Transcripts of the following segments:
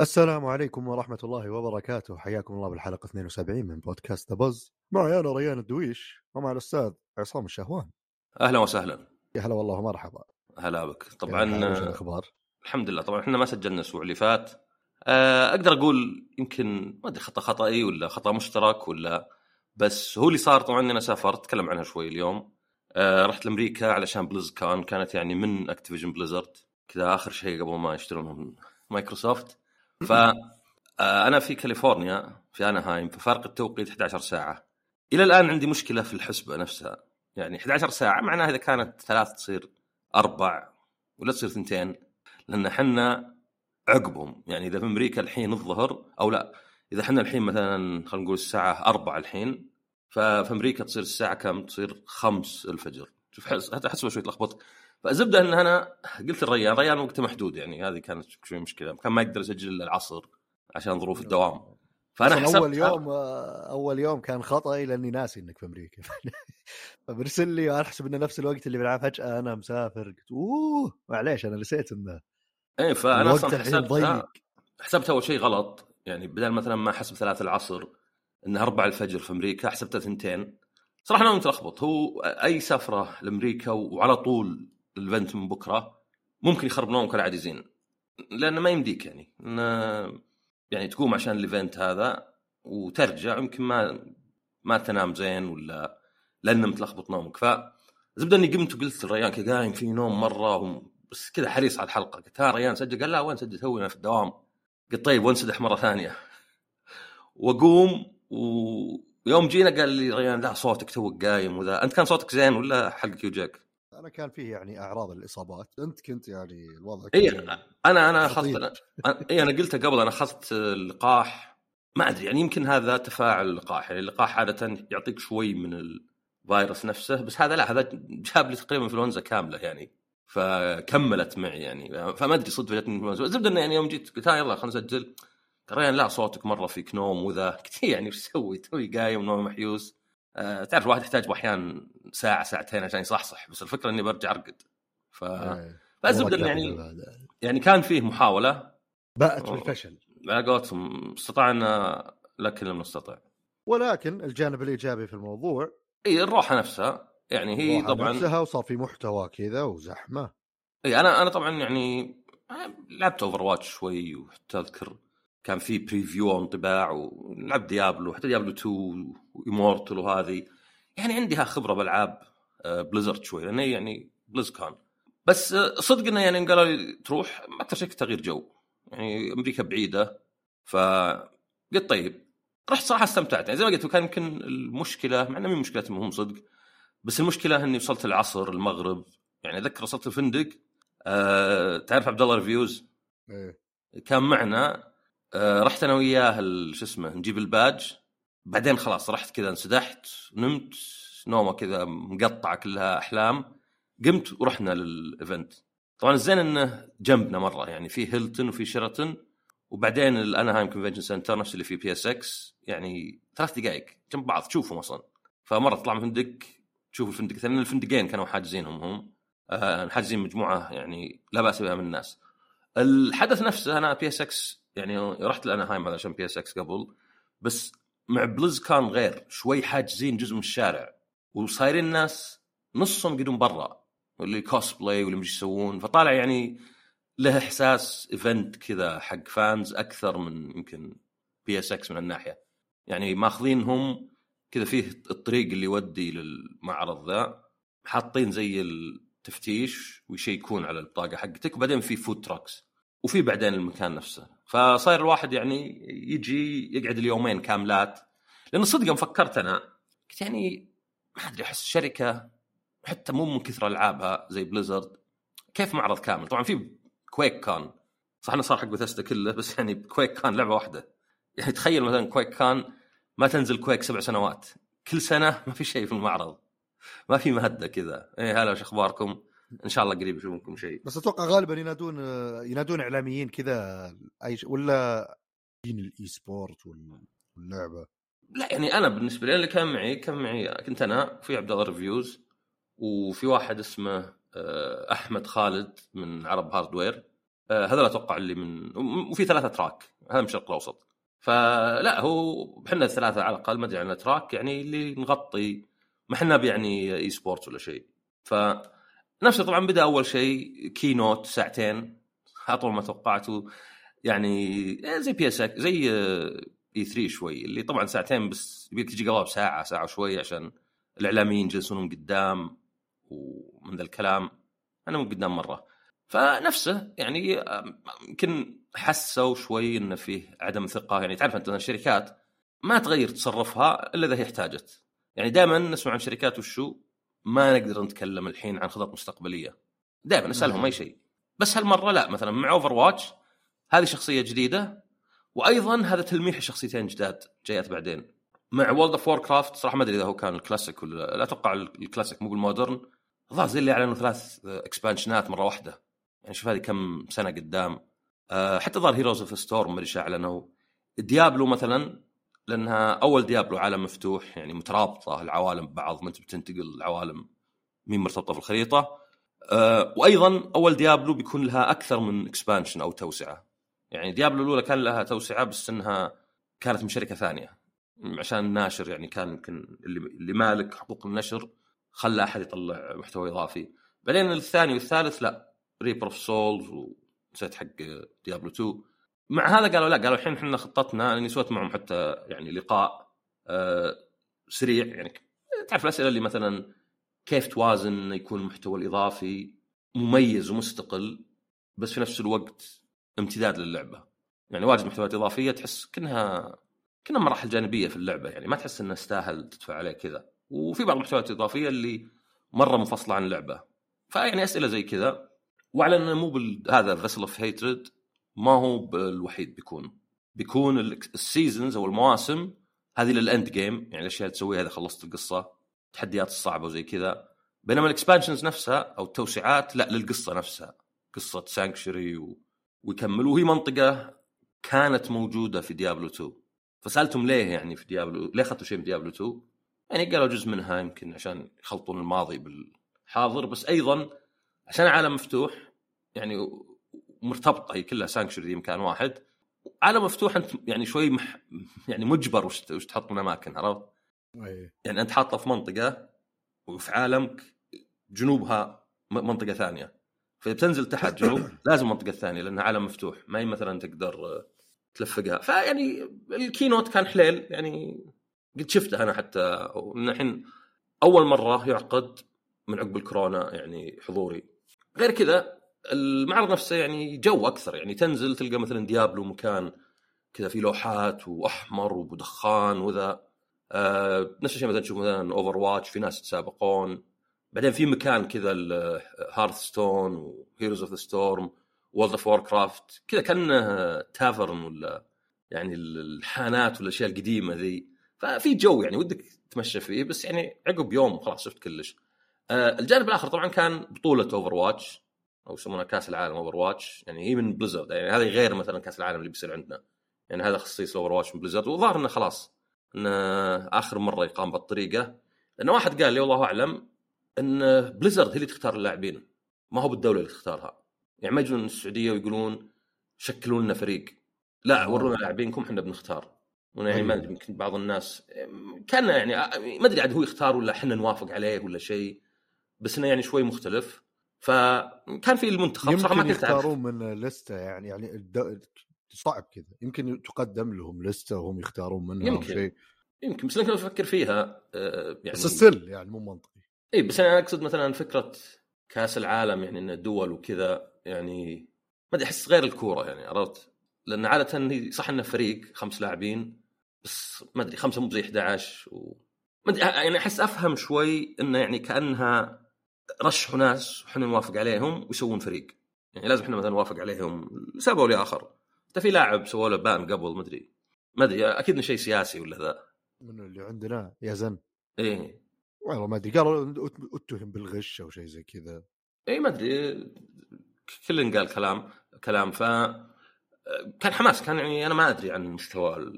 السلام عليكم ورحمة الله وبركاته. حياكم الله بالحلقة 72 من بودكاست بز معي أنا ريان الدويش ومع الأستاذ عصام الشهوان. أهلا وسهلا. يا هلا والله ومرحبا. هلا بك. طبعا الأخبار؟ الحمد لله. طبعا إحنا ما سجلنا الأسبوع اللي فات. آه، أقدر أقول يمكن ما أدري خطأ خطأي ولا خطأ مشترك ولا بس هو اللي صار طبعا أنا سافرت. اتكلم عنها شوي اليوم. آه، رحت لأمريكا علشان BlizzCon كانت يعني من Activision Blizzard كذا آخر شيء قبل ما يشترونهم مايكروسوفت ف آه، أنا في كاليفورنيا في اناهايم ففارق التوقيت 11 ساعة. إلى الآن عندي مشكلة في الحسبة نفسها. يعني 11 ساعة معناها إذا كانت ثلاث تصير أربع ولا تصير ثنتين لأن إحنا عقبهم. يعني إذا في أمريكا الحين الظهر أو لا إذا إحنا الحين مثلا خلينا نقول الساعة 4 الحين ففي أمريكا تصير الساعة كم؟ تصير 5 الفجر. شوف حس- حتى حسبه شوي تلخبط. فالزبدة إن أنا قلت للريان ريان وقته محدود يعني هذه كانت شوي مشكلة. كان ما يقدر يسجل إلا العصر عشان ظروف الدوام. فأنا حسبت أول يوم آه، أول يوم كان خطأي لأني ناسي إنك في أمريكا. فبرسل لي وأنا أحسب إنه نفس الوقت اللي بلعب فجأة أنا مسافر. قلت أوه معليش أنا نسيت إنه إيه فأنا أصلا ضيق. حسبت أول شيء غلط. يعني بدل مثلا ما أحسب ثلاث العصر انها أربع الفجر في أمريكا حسبتها ثنتين. صراحة أنا متلخبط. هو أي سفرة لأمريكا وعلى طول ال event من بكرة ممكن يخرب نومك العاجزين لأن ما يمديك يعني. يعني تقوم عشان ال event هذا وترجع يمكن ما ما تنام زين ولا لأنه متلخبط نومك. ف زبدة إني قمت وقلت للريان كذا قايم في نوم مرة بس كذا حريص على الحلقة. قلت ها ريان سجل. قال لا وين سجل؟ توي أنا في الدوام. قلت طيب وانسدح مرة ثانية. وأقوم ويوم جينا قال لي ريان لا صوتك توك قايم وذا. أنت كان صوتك زين ولا حلقك يوجعك؟ أنا كان فيه يعني أعراض الإصابات. أنت كنت يعني الوضع اي أنا أنا اخذت اي أنا قلتها قبل أنا أخذت اللقاح. ما أدري يعني يمكن هذا تفاعل اللقاح. يعني اللقاح عادة يعطيك شوي من الفيروس نفسه بس هذا لا هذا جاب لي تقريبا إنفلونزا كاملة يعني فكملت معي يعني. فما أدري صدفه جتني إنفلونزا. الزبده إنه يعني يوم جيت قلت ها يلا خلينا نسجل. ريان لا صوتك مرة فيك نوم وذا يعني إيش أسوي توي قايم نوم محيوس. آه تعرف الواحد يحتاج أحيانا ساعة ساعتين عشان يصحصح بس الفكرة إني برجع أرقد. ف إيه. فالزبده يعني. يعني كان فيه محاولة. باءت بالفشل على قولتهم استطعنا لكن لم نستطع ولكن الجانب الإيجابي في الموضوع إي الروحة نفسها. يعني هي طبعا نفسها وصار في محتوى كذا وزحمة. إي أنا أنا طبعا يعني لعبت Overwatch شوي وحتى اذكر كان في preview أو انطباع ولعبت Diablo حتى Diablo 2 و Immortal وهذه. يعني عندها خبرة بالعاب Blizzard شوي لأن يعني BlizzCon. بس آه، صدق إنه يعني قالوا لي تروح أكثر شيء تغيير جو. يعني أمريكا بعيدة فقلت طيب. رحت صراحة استمتعت. يعني زي ما قلت كان يمكن المشكلة مع إنه مهي مشكلتهم هم صدق بس المشكلة إني وصلت العصر المغرب. يعني اتذكر وصلت الفندق أه تعرف عبد الله Reviews إيه. كان معنا أه رحت أنا وياه شو اسمه نجيب الباج. بعدين خلاص رحت كذا انسدحت نمت نومة كذا مقطعة كلها أحلام. قمت ورحنا لل event. طبعا الزين إنه جنبنا مرة يعني في هيلتون وفي شيراتون. وبعدين الانهايم Convention Center نفس اللي في PSX يعني ثلاث دقائق جنب بعض تشوفهم أصلا. فمرة تطلع من الفندق تشوف الفندق لأن الفندقين كانوا حاجزينهم هم. آه حاجزين مجموعة يعني لا بأس بها من الناس. الحدث نفسه أنا PSX يعني رحت الانهايم هذا عشان PSX قبل بس مع BlizzCon غير شوي حاجزين جزء من الشارع وصايرين الناس نصهم قاعدين برا واللي كوسبلاي واللي وش يسوون فطالع يعني له إحساس event كذا حق fans أكثر من يمكن PSX من الناحيه يعني ماخذينهم كذا فيه الطريق اللي يودي للمعرض ذا حاطين زي التفتيش ويشيكون على البطاقه حقتك وبعدين في food trucks وفي بعدين المكان نفسه. فصاير الواحد يعني يجي يقعد اليومين كاملات. لأن صدق يوم فكرت أنا قلت يعني ما أدري أحس شركة حتى مو من كثر ألعابها زي Blizzard كيف معرض كامل؟ طبعا في QuakeCon صح إنه صار حق بثستا كله بس يعني QuakeCon لعبة واحدة. يعني تخيل مثلا QuakeCon ما تنزل Quake سبع سنوات. كل سنة ما في شيء في المعرض. ما في مهدة كذا. إيه هلا وش أخباركم؟ إن شاء الله قريب أشوف لكم شيء. بس أتوقع غالبا ينادون ينادون إعلاميين كذا أي ش... ولا دين ال esport وال- واللعبة. لا يعني أنا بالنسبة لي اللي كان معي كان معي كنت أنا في عبد الله Reviews وفي واحد اسمه آه، أحمد خالد من عرب Hardware. آه، هذول أتوقع اللي من وفي ثلاثة تراك هذا من الشرق الأوسط. فلا هو إحنا الثلاثة على الأقل ما أدري عن تراك يعني اللي نغطي ما إحنا يعني esports ولا شيء. ف نفسه طبعا بدأ أول شيء keynote ساعتين اطول ما توقعته. يعني زي PS زي E3 شوي اللي طبعا ساعتين بس يبيك تجي قبل بساعة ساعة وشوي عشان الإعلاميين يجلسون قدام ومن ذا الكلام. أنا من قدام مرة. فنفسه يعني يمكن حسوا شوي إنه فيه عدم ثقة. يعني تعرف أنت الشركات ما تغير تصرفها إلا إذا هي احتاجت. يعني دائما نسمع عن شركات وشو؟ ما نقدر نتكلم الحين عن خطط مستقبلية. دائما أسألهم أي شيء. بس هالمرة لا مثلا مع Overwatch هذه شخصية جديدة وأيضا هذا تلميح شخصيتين جداد جايات بعدين. مع World of Warcraft صراحة ما أدري إذا هو كان الكلاسيك ولا لا أتوقع الكلاسيك مو بال modern. الظاهر زي اللي أعلنوا ثلاث expansion ات مرة واحدة. يعني شوف هذه كم سنة قدام. أه حتى ظهر Heroes of Storm ما أدري أعلنوا. Diablo مثلا لأنها أول Diablo عالم مفتوح يعني مترابطة العوالم ببعض ما أنت بتنتقل العوالم مهي مرتبطة في الخريطة. أه وأيضا أول Diablo بيكون لها أكثر من expansion أو توسعة. يعني ديابلو الأولى كان لها توسعة بس إنها كانت من شركة ثانية. عشان الناشر يعني كان يمكن اللي, اللي مالك حقوق النشر خلى أحد يطلع محتوى إضافي. بعدين الثاني والثالث لا Reaper of Souls ونسيت حق ديابلو 2 مع هذا قالوا لا قالوا الحين إحنا خطتنا اني سويت معهم حتى يعني لقاء آه سريع. يعني تعرف الأسئلة اللي مثلا كيف توازن يكون المحتوى الاضافي مميز ومستقل بس في نفس الوقت امتداد للعبة. يعني واجد محتويات إضافية تحس كأنها كنا مراحل جانبية في اللعبة. يعني ما تحس انه يستاهل تدفع عليه كذا. وفي بعض المحتويات الإضافية اللي مرة منفصلة عن اللعبة. فيعني أسئلة زي كذا. وعلى إنه مو بال... هذا Vessel of Hatred ما هو بالوحيد بيكون. بيكون ال seasons أو المواسم هذه لل end game يعني الأشياء اللي تسويها إذا خلصت القصة التحديات الصعبة وزي كذا. بينما ال expansions نفسها أو التوسعات لا للقصة نفسها. قصة سانكشري و... ويكملوا وهي منطقة كانت موجودة في ديابلو 2 فسألتهم ليه يعني في ديابلو ليه أخذتوا شيء من ديابلو 2 يعني قالوا جزء منها يمكن عشان يخلطون الماضي بالحاضر. بس أيضا عشان عالم مفتوح يعني مرتبطة هي كلها سانكشري مكان واحد. عالم مفتوح أنت يعني شوي مح يعني مجبر وش, وش تحط من أماكن عرفت؟ يعني أنت حاطه في منطقة وفي عالمك جنوبها منطقة ثانية. فبتنزل تحت جنوب لازم المنطقة الثانية لأنها عالم مفتوح. ما هي مثلا تقدر تلفقها. فيعني ال keynote كان حليل يعني قد شفته أنا حتى. الحين أول مرة يعقد من عقب الكورونا يعني حضوري. غير كذا المعرض نفسه يعني جو أكثر يعني تنزل تلقى مثلا ديابلو مكان كذا في لوحات وأحمر ودخان وذا. آه نفس الشيء مثلا تشوف مثلا Overwatch في ناس يتسابقون. بعدين في مكان كذا Hearthstone و Heroes of the Storm و World of Warcraft كذا كأنه tavern ولا يعني الحانات والأشياء القديمة ذي. ففي جو يعني ودك تمشى فيه بس يعني عقب يوم خلاص شفت كلش. آه الجانب الآخر طبعا كان بطولة Overwatch أو يسمونها كأس العالم Overwatch يعني هي من بليزرد يعني هذه غير مثلا كأس العالم اللي بيصير عندنا. يعني هذا خصيص Overwatch من بليزرد وظهر إنه خلاص انه آخر مرة يقام بالطريقة. لأنه واحد قال لي والله أعلم إن بليزرد هي اللي تختار اللاعبين. ما هو بالدولة اللي تختارها. يعني ما يجون السعودية ويقولون شكلوا لنا فريق. لا ورونا لاعبينكم إحنا بنختار. يعني ما أدري يمكن بعض الناس كان يعني ما أدري عاد هو يختار ولا إحنا نوافق عليه ولا شيء. بس إنه يعني شوي مختلف. فكان في المنتخب صراحة ما كنت يختارون من لستة يعني يعني صعب كذا. يمكن تقدم لهم لستة وهم يختارون منها يمكن. شيء. يمكن بس لو أفكر فيها آه، يعني بس السل يعني مو منطقي. إي بس أنا أقصد مثلا فكرة كأس العالم يعني ان الدول وكذا يعني ما أدري أحس غير الكورة يعني عرفت؟ لأن عادة هي صح إنه فريق خمس لاعبين بس ما أدري خمسة مو زي 11 و ما أدري يعني أحس أفهم شوي إنه يعني كأنها رشحوا ناس وحنا نوافق عليهم ويسوون فريق. يعني لازم إحنا مثلا نوافق عليهم لسبب أو لآخر. حتى في لاعب سووا له بان قبل ما أدري. ما أدري أكيد إنه شيء سياسي ولا ذا. من اللي عندنا يا زن. إيه. والله ما أدري قالوا أتهم بالغش أو شيء زي كذا. اي ما أدري. كل قال كلام كلام ف كان حماس كان يعني أنا ما أدري عن مستوى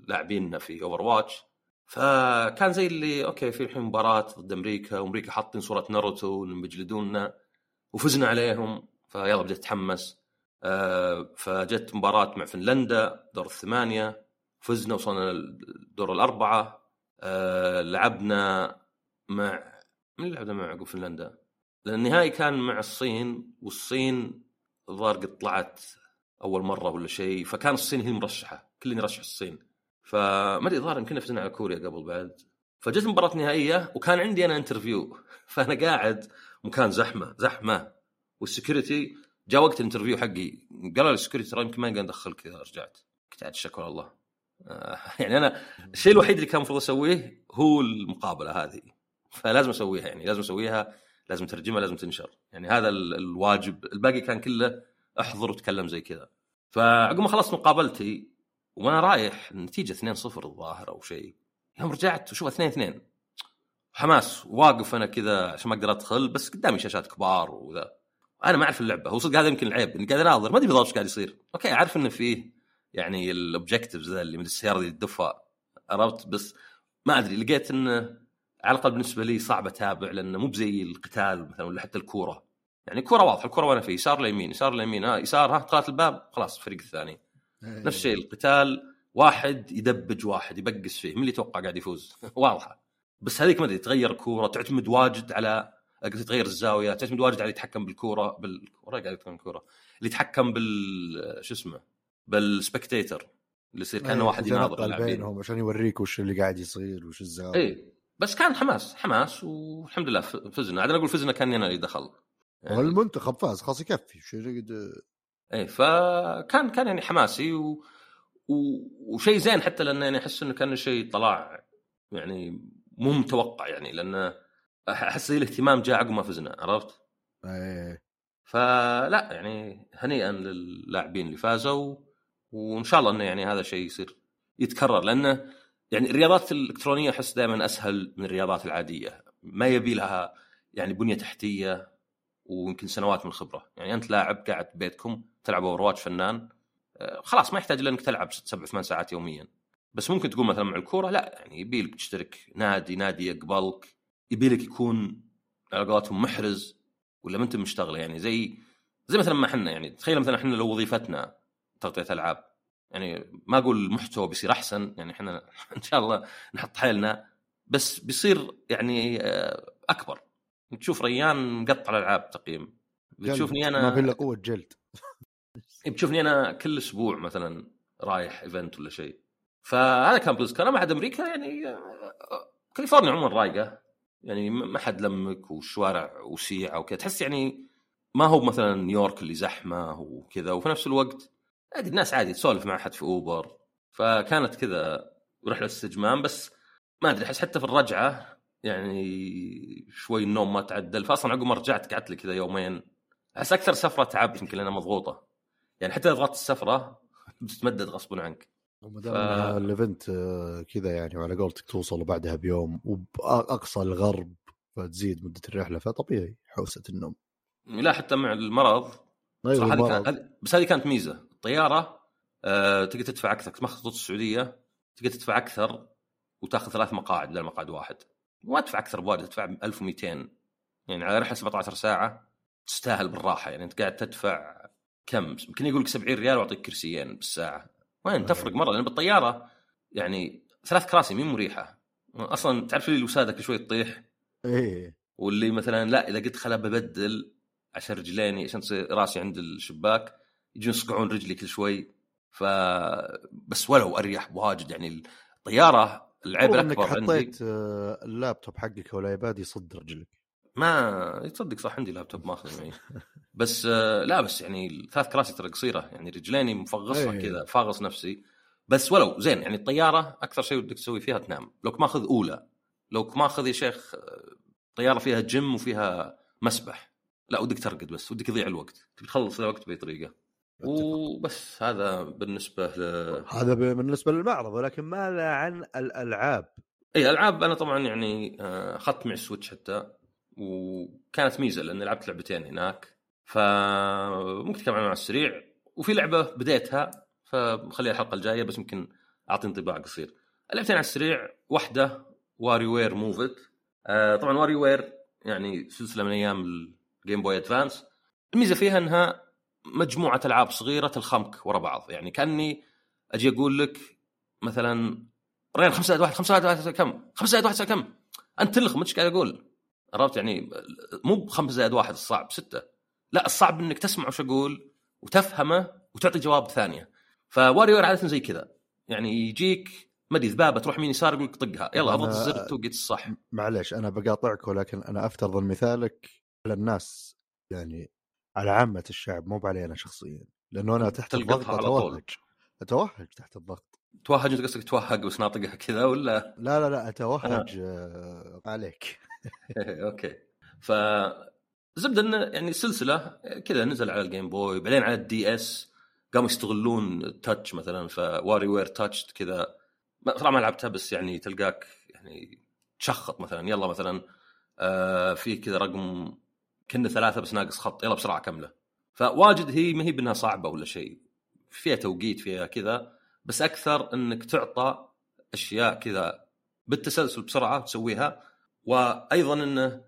اللاعبين في Overwatch فكان زي اللي okay في الحين مباراة ضد أمريكا وأمريكا حاطين صورة ناروتو انهم بيجلدونا وفزنا عليهم فيلا بديت اتحمس آه، فجت مباراة مع فنلندا دور الثمانية فزنا وصلنا الدور الأربعة. آه، لعبنا مع من لعبنا مع عقب فنلندا؟ لأن النهائي كان مع الصين والصين الظاهر قد طلعت أول مرة ولا شيء فكان الصين هي المرشحة كلنا يرشح الصين. فما أدري الظاهر يمكن فزنا على كوريا قبل بعد. فجت المباراه النهائيه وكان عندي أنا interview فأنا قاعد وكان زحمة زحمة. وال security جاء وقت الانترفيو حقي. قالوا لي ال security ترى يمكن ما نقدر ندخلك إذا رجعت. قلت عاد شكر الله آه، يعني أنا الشيء الوحيد اللي كان المفروض أسويه هو المقابلة هذه. فلازم أسويها يعني لازم أسويها لازم ترجمها لازم تنشر. يعني هذا الواجب. الباقي كان كله أحضر وتكلم زي كذا. فعقب ما خلصت مقابلتي وأنا رايح النتيجه 2-0 الظاهر أو شيء. يوم رجعت وشوف 2 2 حماس واقف أنا كذا عشان ما أقدر أدخل بس قدامي شاشات كبار وذا. أنا ما أعرف اللعبة هو صدق هذا يمكن العيب إني قاعد أناظر ما أدري بالضبط إيش قاعد يصير. okay أعرف انه فيه يعني ال objectives ذا اللي من السيارة اللي تدفها. عرفت؟ بس ما أدري لقيت انه على الأقل بالنسبة لي صعب أتابع لأنه مو بزي القتال مثلا ولا حتى الكورة. يعني الكورة واضحة الكورة وأنا في يسار ليمين يسار ليمين ها يسار ها طلعت الباب خلاص الفريق الثاني. نفس الشيء القتال واحد يدبج واحد يبقس فيه من اللي يتوقع قاعد يفوز؟ واضحة. بس هذيك ما أدري تغير الكوره تعتمد واجد على تغير الزاوية تعتمد واجد على يتحكم بالكورة بالكورة قاعد يتكلم الكوره اللي يتحكم بال شو اسمه؟ بالسبكتيتر اللي يصير كأنه إيه، واحد يناظر. بينهم عشان يوريك وش اللي قاعد يصير وش الزاوية. اي بس كان حماس حماس والحمد لله فزنا. عاد أنا أقول فزنا كأني أنا اللي دخل. يعني والمنتخب فاز خلاص يكفي. شو إيه فكان كان يعني حماسي و... و... وشيء زين حتى لأنه يعني أحس إنه كان شيء طلع يعني مو متوقع يعني لأنه أحس الاهتمام جاء عقب ما فزنا عرفت؟ إيه فلا يعني هنيئا للاعبين اللي فازوا وإن شاء الله إنه يعني هذا شيء يصير يتكرر لأنه يعني الرياضات الإلكترونية أحس دائما أسهل من الرياضات العادية ما يبي لها يعني بنية تحتية ويمكن سنوات من خبره يعني أنت لاعب قاعد ببيتكم تلعب اورواتش فنان آه، خلاص ما يحتاج إلا إنك تلعب ست سبع ثمان ساعات يوميا. بس ممكن تقول مثلا مع الكورة لا يعني يبي لك تشترك نادي نادي يقبلك يبي لك يكون على قولتهم محرز ولا ما أنت مشتغله يعني زي زي مثلا ما إحنا يعني تخيل مثلا إحنا لو وظيفتنا تغطية ألعاب. يعني ما أقول المحتوى بيصير أحسن يعني إحنا إن شاء الله نحط حيلنا بس بيصير يعني آه، أكبر. تشوف ريان مقطع الألعاب تقييم. بتشوفني ما في أنا إلا قوة جلد. بتشوفني أنا كل أسبوع مثلا رايح event ولا شيء. فهذا كان BlizzCon ما عاد أمريكا يعني كاليفورنيا عموما رايقة. يعني ما حد لمك والشوارع وسيعه وكذا. تحس يعني ما هو مثلا نيويورك اللي زحمة وكذا. وفي نفس الوقت عادي الناس عادي تسولف مع أحد في أوبر. فكانت كذا رحلة استجمام. بس ما أدري أحس حتى في الرجعة يعني شوي النوم ما تعدل. فاصلا عقب ما رجعت قعدت لي كذا يومين. أحس أكثر سفرة تعبت يمكن لأنها مضغوطة. يعني حتى إذا ضغطت السفرة بتتمدد غصبا عنك. وما دام ف- ال event آه، كذا يعني وعلى قولتك توصل بعدها بيوم وبأقصى الغرب فتزيد مدة الرحلة فطبيعي حوسة النوم. لا حتى مع المرض. أيوة، المرض. كان بس هذه كانت ميزة. الطيارة آه تقدر تدفع أكثر. كنت ماخذ خطوط السعودية تقدر تدفع أكثر وتاخذ ثلاث مقاعد بدل مقعد واحد. ما تدفع أكثر بواجد تدفع 1200 يعني على رحلة 17 ساعة تستاهل بالراحة. يعني أنت قاعد تدفع كم؟ يمكن يقول لك 70 ريال وأعطيك كرسيين بالساعة. وين؟ تفرق مرة لأن بالطيارة يعني ثلاث كراسي مين مريحة؟ أصلا تعرف اللي وسادك شوي تطيح؟ إيه. واللي مثلا لا إذا قلت خلا ببدل عشان رجليني عشان تصير راسي عند الشباك يجون يصقعون رجلي كل شوي. ف بس ولو أريح بواجد. يعني الطيارة العيب والله إنك الأكبر عندي حطيت آه، اللابتوب حقك أو الايباد يصد رجلك. ما تصدق صح عندي لابتوب ماخذ معي بس آه، لا بس يعني ثلاث كراسي ترى قصيرة يعني رجليني مفغصه إيه. كذا فاغص نفسي. بس ولو زين يعني الطيارة أكثر شيء ودك تسوي فيها تنام. لو ماخذ أولى لو ماخذ يا شيخ آه، طيارة فيها جيم وفيها مسبح لا ودك ترقد بس ودك يضيع الوقت. تبي تخلص الوقت بأي طريقة. وبس هذا بالنسبة ل هذا بالنسبة للمعرض ولكن ماذا عن الألعاب؟ إي العاب أنا طبعا يعني آه، اخذت معي ال Switch حتى وكانت ميزة لأن لعبت لعبتين هناك. فممكن نتكلم عنها على السريع. وفي لعبة بديتها فبخليها الحلقة الجاية بس يمكن أعطي انطباع قصير. لعبتين على السريع واحدة WarioWare Move It آه طبعا WarioWare يعني سلسلة من أيام ال Game Boy Advance الميزة فيها إنها مجموعة ألعاب صغيرة تلخمك ورا بعض. يعني كأني أجي أقول لك مثلا ريان خمسة زائد واحد خمسة زائد واحد كم؟ خمسة زائد واحد كم؟ أنت تلخم إيش قاعد أقول؟ عرفت؟ يعني مو بخمسة زائد واحد الصعب ستة. لا الصعب إنك تسمع وش أقول وتفهمه وتعطي جواب ثانية. فواريور عادة زي كذا. يعني يجيك ما أدري ذبابة تروح يمين يسار يقول لك طقها. يلا اضغط الزر التوقيت الصح. معلش أنا بقاطعك ولكن أنا أفترض ان مثالك على الناس. يعني على عامة الشعب مو علي أنا شخصيا لأنه أنا تحت الضغط على طول. أتوهج أتوهج تحت الضغط توهج أنت قصدك توهق بس ناطقها كذا ولا لا لا لا أتوهج آه. عليك أوكي ف زبدة انه يعني سلسلة كذا نزل على ال Game Boy بعدين على ال DS قاموا يستغلون ال touch مثلا ف WarioWare Touch كذا ما- صراحة ما لعبتها بس يعني تلقاك يعني تشخط مثلا يلا مثلا آه في كذا رقم كنا ثلاثة بس ناقص خط يلا بسرعة كمله. فواجد هي ما هي بأنها صعبة ولا شيء فيها توقيت فيها كذا بس أكثر إنك تعطى أشياء كذا بالتسلسل بسرعة تسويها. وأيضا إنه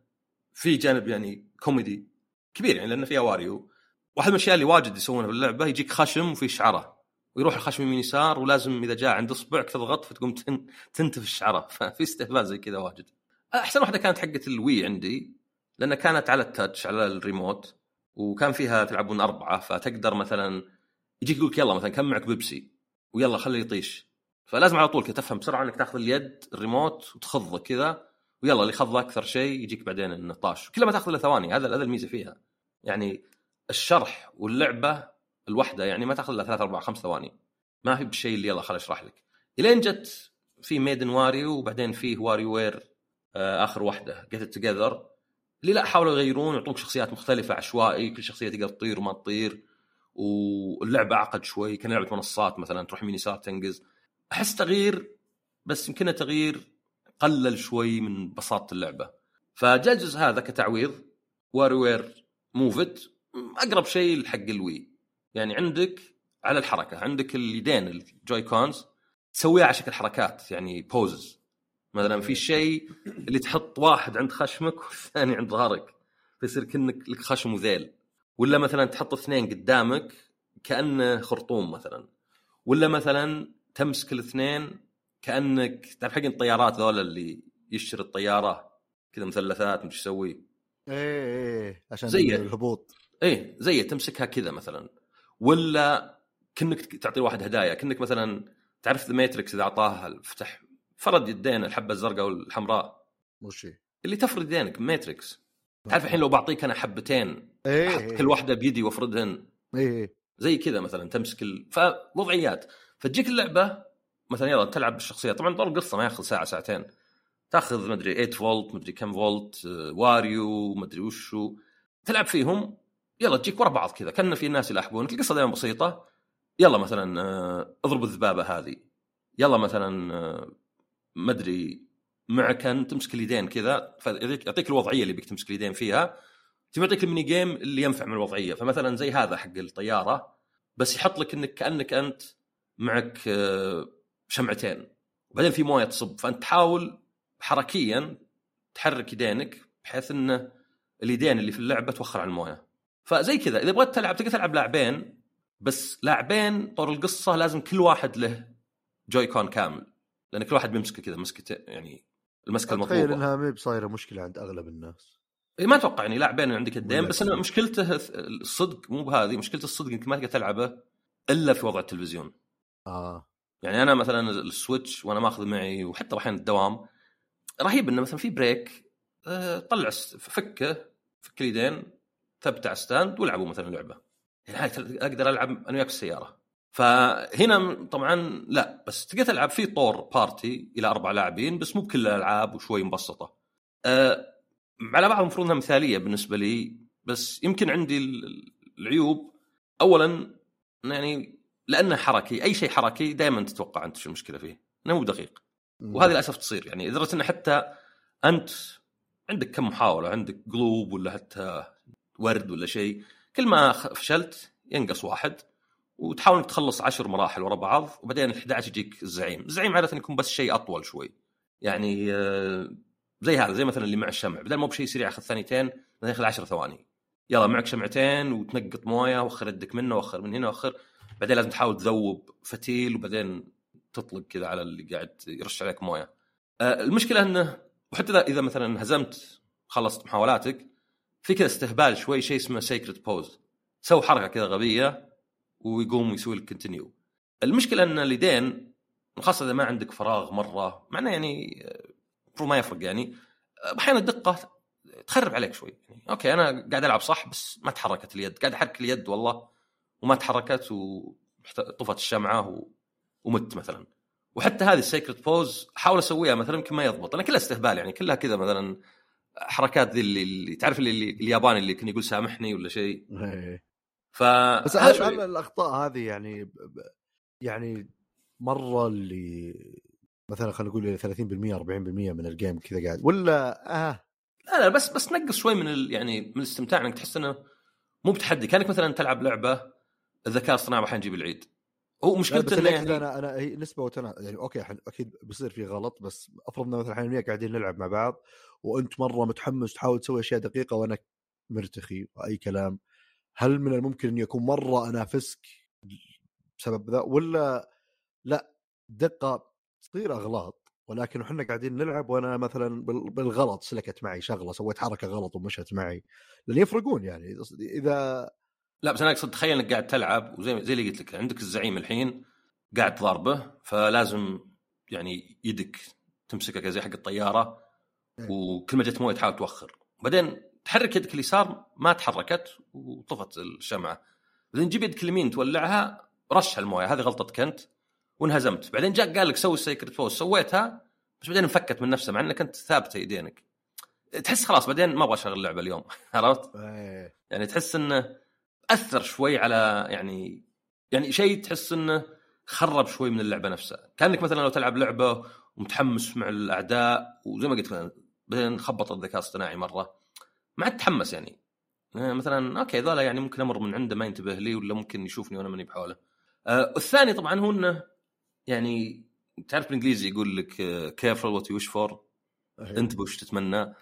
في جانب يعني كوميدي كبير يعني لأنه فيها Wario واحد من الأشياء اللي واجد يسوونها باللعبه يجيك خشم وفي شعره. ويروح الخشم يمين يسار ولازم إذا جاء عند اصبعك تضغط فتقوم تن- تنتف الشعره ففي استهبال زي كذا واجد. أحسن واحدة كانت حقه ال Wii عندي. لانها كانت على ال touch على الريموت وكان فيها تلعبون أربعة فتقدر مثلا يجيك يقول يلا مثلا كم معك بيبسي؟ ويلا خليه يطيش. فلازم على طول تفهم بسرعة إنك تأخذ اليد الريموت وتخضه كذا ويلا اللي خض أكثر شيء يجيك بعدين النطاش. كلها ما تأخذ الا ثواني هذا هذا الميزة فيها. يعني الشرح واللعبة الواحده يعني ما تأخذ الا ثلاث أربع خمس ثواني. ما في بالشيء اللي يلا خل أشرح لك. إلين جت في Made in Wario وبعدين فيه WarioWare آخر واحدة Get It Together اللي لا حاولوا يغيرون يعطوك شخصيات مختلفة عشوائي كل شخصية تقدر تطير وما تطير. واللعبة أعقد شوي كان لعبة منصات مثلا تروح يمين يسار تنقز. أحس تغيير بس يمكنه تغيير قلل شوي من بساطة اللعبة. فجاء الجزء هذا كتعويض WarioWare Move It أقرب شيء لحق ال Wii. يعني عندك على الحركة عندك اليدين ال Joy-Cons تسويها على شكل حركات يعني بوزز مثلا في شيء اللي تحط واحد عند خشمك والثاني عند ظهرك فيصير كأنك لك خشم وذيل. ولا مثلا تحط اثنين قدامك كأنه خرطوم مثلا. ولا مثلا تمسك الاثنين كأنك تعرف حق الطيارات ذولا اللي يشتري الطيارة كذا مثلثات مش يسوي؟ إيه إيه عشان زي- الهبوط. إيه زي تمسكها كذا مثلا. ولا كأنك تعطي واحد هدايا كأنك مثلا تعرف ذا ماتريكس إذا اعطاها الفتح فرد يدين الحبة الزرقاء والحمراء. وش؟ اللي تفرد يدينك ماتريكس تعرف الحين لو بعطيك أنا حبتين إيه أحط كل واحدة بيدي وافردهن إيه إيه. زي كذا مثلا تمسك ال... فوضعيات. فتجيك اللعبة مثلا يلا تلعب بالشخصية. طبعا طول القصة ما ياخذ ساعة ساعتين. تاخذ مدري 8 فولت مدري كم فولت آه، واريو مدري وشو. تلعب فيهم يلا تجيك ورا بعض كذا. كأن في ناس يلاحقونك القصة دائما بسيطة. يلا مثلا آه، اضرب الذبابة هذه. يلا مثلا آه، مدري معك أن تمسك اليدين كذا يعطيك الوضعية اللي بيك تمسك اليدين فيها. تبي يعطيك الميني جيم اللي ينفع من الوضعية. فمثلا زي هذا حق الطيارة بس يحط لك إنك كأنك أنت معك آه، شمعتين. وبعدين في موية تصب. فأنت تحاول حركيا تحرك يدينك بحيث انه اليدين اللي في اللعبة توخر عن الموية. فزي كذا. إذا بغيت تلعب تقدر تلعب لاعبين بس لاعبين طور القصة لازم كل واحد له جوي كون كامل. لأن كل واحد بيمسكه كذا مسكته يعني المسكة تخيل المطلوبة. إنها ما بصايرة مشكلة عند أغلب الناس. إيه ما أتوقع يعني لاعبين عندك يدين بس أنا. مشكلته الصدق مو بهذه مشكلته الصدق انك ما تقدر تلعبه إلا في وضع التلفزيون. آه. يعني أنا مثلا ال Switch وأنا ماخذ معي وحتى أحيانا الدوام رهيب إنه مثلا في break آه، طلع فكه فك اليدين ثبته على stand والعبوا مثلا لعبه يعني هاي أقدر ألعب أنا وياك في السياره فهنا طبعا لا بس تقدر تلعب في طور party إلى أربع لاعبين بس مو بكل الألعاب وشوي مبسطة. أه على بعض المفروض إنها مثالية بالنسبة لي بس يمكن عندي ال- العيوب. اولا يعني لأنه حركي أي شيء حركي دائما تتوقع أنت شو المشكلة فيه. إنه مو دقيق. وهذه للأسف تصير. يعني لدرجه ان حتى أنت عندك كم محاولة عندك قلوب ولا حتى ورد ولا شيء كل ما فشلت ينقص واحد. وتحاول انك تخلص عشر مراحل ورا بعض وبعدين ال 11 يجيك الزعيم، الزعيم عادة يكون بس شيء أطول شوي. يعني آه، زي هذا زي مثلا اللي مع الشمع بدل مو بشيء سريع ياخذ ثانيتين مثلا ياخذ 10 ثواني. يلا معك شمعتين وتنقط موية وخر يدك منه وخر من هنا وخر بعدين لازم تحاول تذوب فتيل وبعدين تطلق كذا على اللي قاعد يرش عليك موية. آه، المشكلة إنه وحتى إذا مثلا انهزمت خلصت محاولاتك في كذا استهبال شوي شيء اسمه secret pose سوي حركة كذا غبية ويقوم يسوي لك continue المشكلة أن اليدين خاصه إذا ما عندك فراغ مرة مع انه يعني آه، ما يفرق يعني آه، أحيانا الدقة تخرب عليك شوي. يعني أوكي أنا قاعد ألعب صح بس ما تحركت اليد. قاعد أحرك اليد والله وما تحركت وطفت الشمعة و... ومت مثلا. وحتى هذه ال secret pose أحاول أسويها مثلا يمكن ما يضبط. أنا كلها استهبال يعني كلها كذا مثلا حركات ذي اللي, اللي تعرف اللي, اللي الياباني اللي كان يقول سامحني ولا شيء. إيه. ف بس هل, هل الأخطاء هذه يعني ب- يعني مرة اللي مثلا خلينا نقول 30% 40% من ال game كذا قاعد ولا آه؟ لا لا بس بس نقص شوي من ال... يعني من الاستمتاع إنك تحس إنه مو بتحدي. كأنك مثلا تلعب لعبة الذكاء الاصطناعي راح يجيب العيد. هو مشكلته إنه يعني أنا أنا هي نسبة وتناسب يعني أوكي. أكيد بيصير في غلط بس أفرض ان مثلا إحنا وياك قاعدين نلعب مع بعض وأنت مرة متحمس تحاول تسوي أشياء دقيقة وأنا مرتخي وأي كلام. هل من الممكن اني اكون مرة انافسك بسبب ذا؟ ولا لا دقة تصير أغلاط ولكن إحنا قاعدين نلعب وأنا مثلا بال- بالغلط سلكت معي شغلة سويت حركة غلط ومشت معي لأن يفرقون يعني. إذا لا بس أنا أقصد تخيل إنك قاعد تلعب وزي زي اللي قلت لك عندك الزعيم الحين قاعد تضاربه فلازم يعني يدك تمسكه زي حق الطيارة إيه. وكل ما جت موية تحاول توخر. بعدين تحرك يدك اليسار ما تحركت وطفت الشمعة. بعدين تجيب يدك اليمين تولعها رش الموية هذه غلطتك أنت وانهزمت. بعدين جاء قال لك سوي ال secret pose. سويتها بس بعدين انفكت من نفسها مع إنك أنت ثابتة يدينك. تحس خلاص بعدين ما أبغى أشغل اللعبة اليوم عرفت؟ إيه. يعني تحس إنه أثر شوي على يعني يعني شيء تحس إنه خرب شوي من اللعبة نفسها. كأنك مثلا لو تلعب لعبة ومتحمس مع الأعداء وزي ما قلت مثلا بعدين خبط الذكاء الاصطناعي مرة. ما عاد تحمس يعني. آه، مثلا okay ذولا يعني ممكن أمر من عنده ما ينتبه لي ولا ممكن يشوفني وأنا ماني بحوله. آه الثاني طبعا هو إنه يعني تعرف بالإنجليزي يقول لك careful what you wish for إيه. أنت وش تتمنى.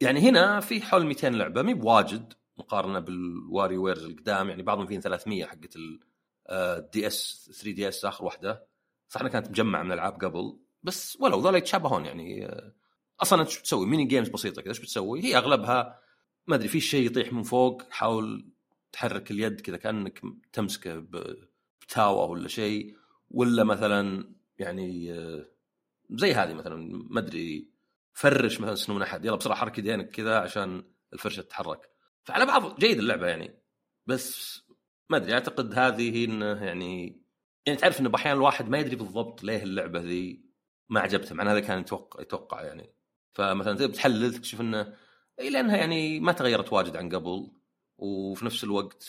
يعني هنا في حول 200 لعبة مي بواجد مقارنة بال WarioWares القدام. يعني بعضهم فيهم 300 حقت ال DS 3DS آخر واحدة. صح إنها كانت مجمعة من العاب قبل. بس ولو ذولا يتشابهون يعني آه، أصلا انت شو بتسوي؟ mini games بسيطة كذا إيش بتسوي؟ هي أغلبها ما أدري في شيء يطيح من فوق حاول تحرك اليد كذا كأنك تمسكه بتاوة ولا شيء ولا مثلا يعني آه، زي هذه مثلا ما أدري فرش مثلا سنون أحد يلا بسرعة حرك يدينك كذا عشان الفرشة تتحرك. فعلى بعض جيد اللعبة يعني بس ما أدري أعتقد هذه هي إنه يعني يعني تعرف إنه أحيانا الواحد ما يدري بالضبط ليه اللعبة ذي ما عجبته مع هذا كان يتوقع يتوقع يعني. فمثلا تحلل تكتشف إنه إي لأنها يعني ما تغيرت واجد عن قبل وفي نفس الوقت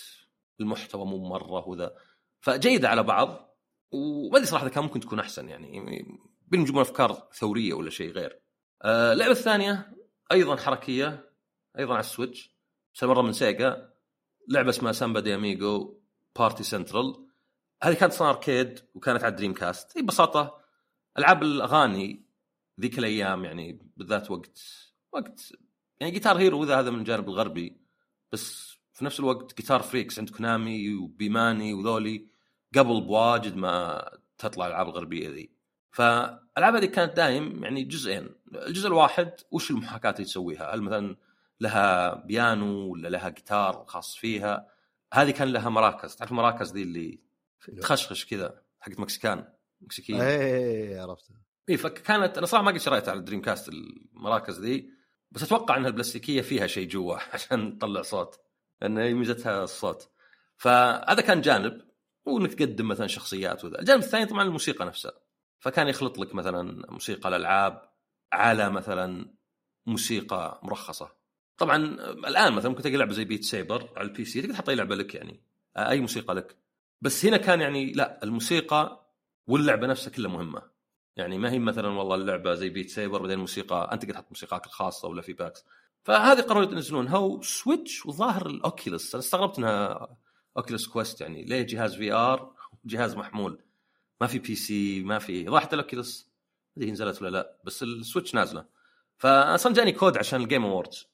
المحتوى مو مرة وذا فجيدة على بعض وما أدري صراحة كان ممكن تكون أحسن يعني بيجيبون أفكار ثورية ولا شيء غير. آه، اللعبة الثانية أيضا حركية أيضا على ال Switch بس مرة من Sega. لعبة اسمها Samba de Amigo Party Central هذه كانت صار arcade وكانت على Dreamcast هي ببساطة ألعاب الأغاني ذيك الأيام يعني بالذات وقت وقت يعني Guitar Hero إذا هذا من الجانب الغربي بس في نفس الوقت GuitarFreaks عند Konami و Bemani وذولي قبل بواجد ما تطلع الألعاب الغربية ذي. فالالعاب هذه كانت دايم يعني جزئين. الجزء الواحد وش المحاكاة اللي تسويها؟ هل مثلا لها بيانو ولا لها جيتار خاص فيها؟ هذه كان لها maracas. تعرف ال maracas ذي اللي تخشخش كذا حقت مكسيكان مكسيكيين إيه عرفت اي فكانت أنا صراحة ما قد شريتها على ال Dreamcast ال maracas ذي. بس أتوقع إنها البلاستيكية فيها شيء جوا عشان تطلع صوت لأن ميزتها الصوت. فهذا كان جانب وانك تقدم مثلا شخصيات وذا. الجانب الثاني طبعا الموسيقى نفسها. فكان يخلط لك مثلا موسيقى الألعاب على مثلا موسيقى مرخصة. طبعا الآن مثلا ممكن تلقى لعبة زي Beat Saber على ال PC تقدر تحط أي لعبة لك يعني. أي موسيقى لك. بس هنا كان يعني لا الموسيقى واللعبة نفسها كلها مهمة. يعني ما هي مثلا والله اللعبة زي Beat Saber بعدين موسيقى أنت قاعد تحط موسيقاك الخاصة ولا في packs. فهذه قرروا ينزلونها و Switch وظاهر ال Oculus أنا استغربت إنها Oculus Quest يعني. ليه جهاز VR جهاز محمول؟ ما في PC ما في راحت ال Oculus هذه نزلت ولا لا بس ال Switch نازلة. فاصلا جاني كود عشان ال Game Awards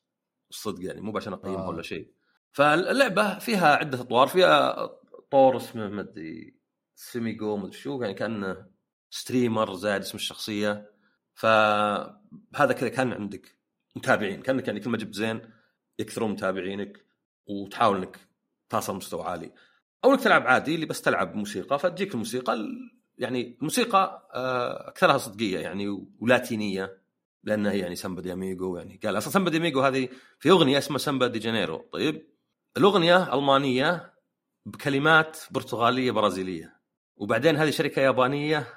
الصدق يعني مو عشان أقيمها آه. ولا شيء. فاللعبة فيها عدة أطوار. فيها طور اسمه ما أدري StreamiGo ما أدري شو يعني كأنه streamer زائد اسم الشخصية. فهذا كذا كان عندك متابعين كأنك يعني كل ما جبت زين يكثرون متابعينك وتحاول إنك تصل مستوى عالي. أو انك تلعب عادي اللي بس تلعب موسيقى فتجيك الموسيقى ال- يعني الموسيقى آه، أكثرها صدقية يعني ولاتينية لأنها يعني Samba de Amigo يعني قال أصلا Samba de Amigo هذه في أغنية اسمها Samba de Janeiro. طيب الأغنية ألمانية بكلمات برتغالية برازيلية وبعدين هذه شركة يابانية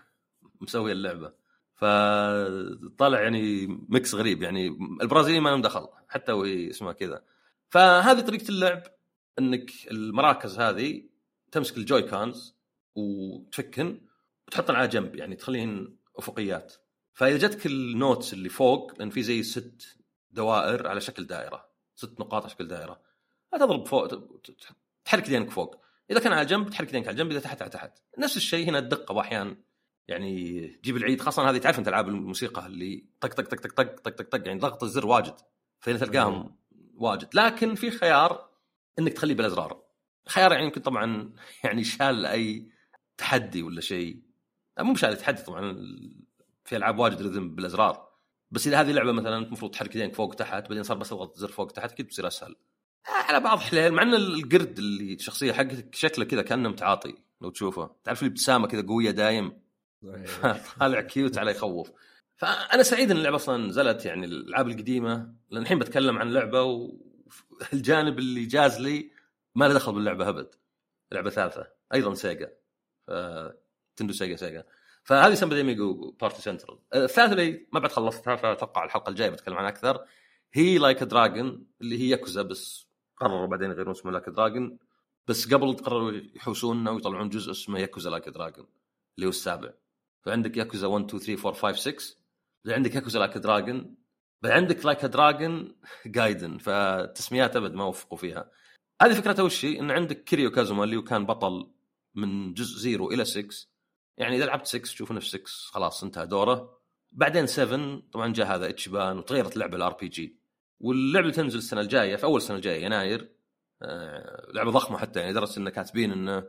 مسويه اللعبة. فطلع يعني mix غريب يعني البرازيليين ما لهم دخل حتى وهي اسمها كذا. فهذه طريقة اللعب إنك ال maracas هذه تمسك ال Joy-Cons وتفكن وتحطن على جنب يعني تخليهن أفقيات. فإذا جتك ال notes اللي فوق لأن في زي ست دوائر على شكل دائرة ست نقاط على شكل دائرة تضرب فوق تحرك يدينك فوق. إذا كان على جنب تحرك يدينك على جنب إذا تحت على تحت. نفس الشيء هنا الدقة وأحيانا يعني جيب العيد خاصة هذه تعرف أنت ألعاب الموسيقى اللي طق طق طق طق طق طق طق طق يعني ضغط الزر واجد فهنا تلقاهم واجد. لكن في خيار إنك تخليه بالأزرار. خيار يعني يمكن طبعا يعني شال أي تحدي ولا شيء. مو بشال تحدي طبعا في ألعاب واجد رذم بالأزرار. بس إذا هذه لعبه مثلا المفروض تحرك يدينك فوق وتحت بعدين صار بس تضغط زر فوق وتحت أكيد بتصير أسهل. على بعض حليل مع إن القرد اللي الشخصيه حقتك شكله كذا كأنه متعاطي لو تشوفه. تعرف الابتسامه كذا قوية دايم؟ طالع كيوت على يخوف. فأنا سعيد إن اللعبة أصلا نزلت يعني الألعاب القديمة لأن الحين بتكلم عن لعبة والجانب اللي جاز لي ما له دخل باللعبة أبد. لعبة ثالثة أيضا Sega. Nintendo Sega Sega. فهذه Samba Amigo Party Central الثالثه اللي ما بعد خلصتها فأتوقع الحلقة الجاية بتكلم عنها أكثر. هي Like a Dragon اللي هي ياكوزا بس قرروا بعدين يغيرون اسمه Like a Dragon بس قبل قرروا يحوسوننا ويطلعون جزء اسمه Yakuza Like a Dragon اللي هو السابع. فعندك ياكوزا 1 2 3 4 5 6 بعدين عندك Yakuza Like a Dragon بعدين عندك Like a Dragon Gaiden فالتسميات أبد ما وفقوا فيها. هذه فكرتها وش؟ إن عندك كيريو كازوما اللي كان بطل من جزء zero إلى 6 يعني إذا لعبت 6 تشوف نفس 6 خلاص انتهى دوره. بعدين 7 طبعا جاء هذا اتشبان وتغيرت اللعبه ال RPG واللعبة تنزل السنة الجاية في أول السنة الجاية يناير. آه، لعبة ضخمة حتى. يعني لدرجه إن كاتبين إن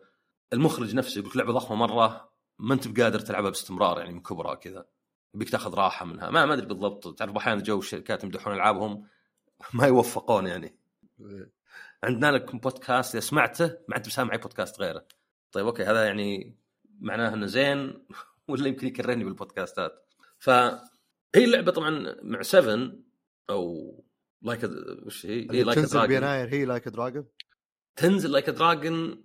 المخرج نفسه يقول لعبة ضخمة مرة. ما أنت بقادر تلعبها باستمرار يعني من كبرها كذا. يبيك تاخذ راحة منها. ما ما أدري بالضبط. تعرف أحيانا جو الشركات يمدحون ألعابهم ما يوفقون يعني. عندنا لكم بودكاست إذا سمعته ما انت بسامع اي بودكاست غيره. طيب okay هذا يعني معناه إنه زين ولا يمكن يكرهني بالبودكاستات. فهي اللعبة طبعا مع 7 أو Like وش هي؟ هي Like تنزل بيناير هي Like a Dragon تنزل Like a Dragon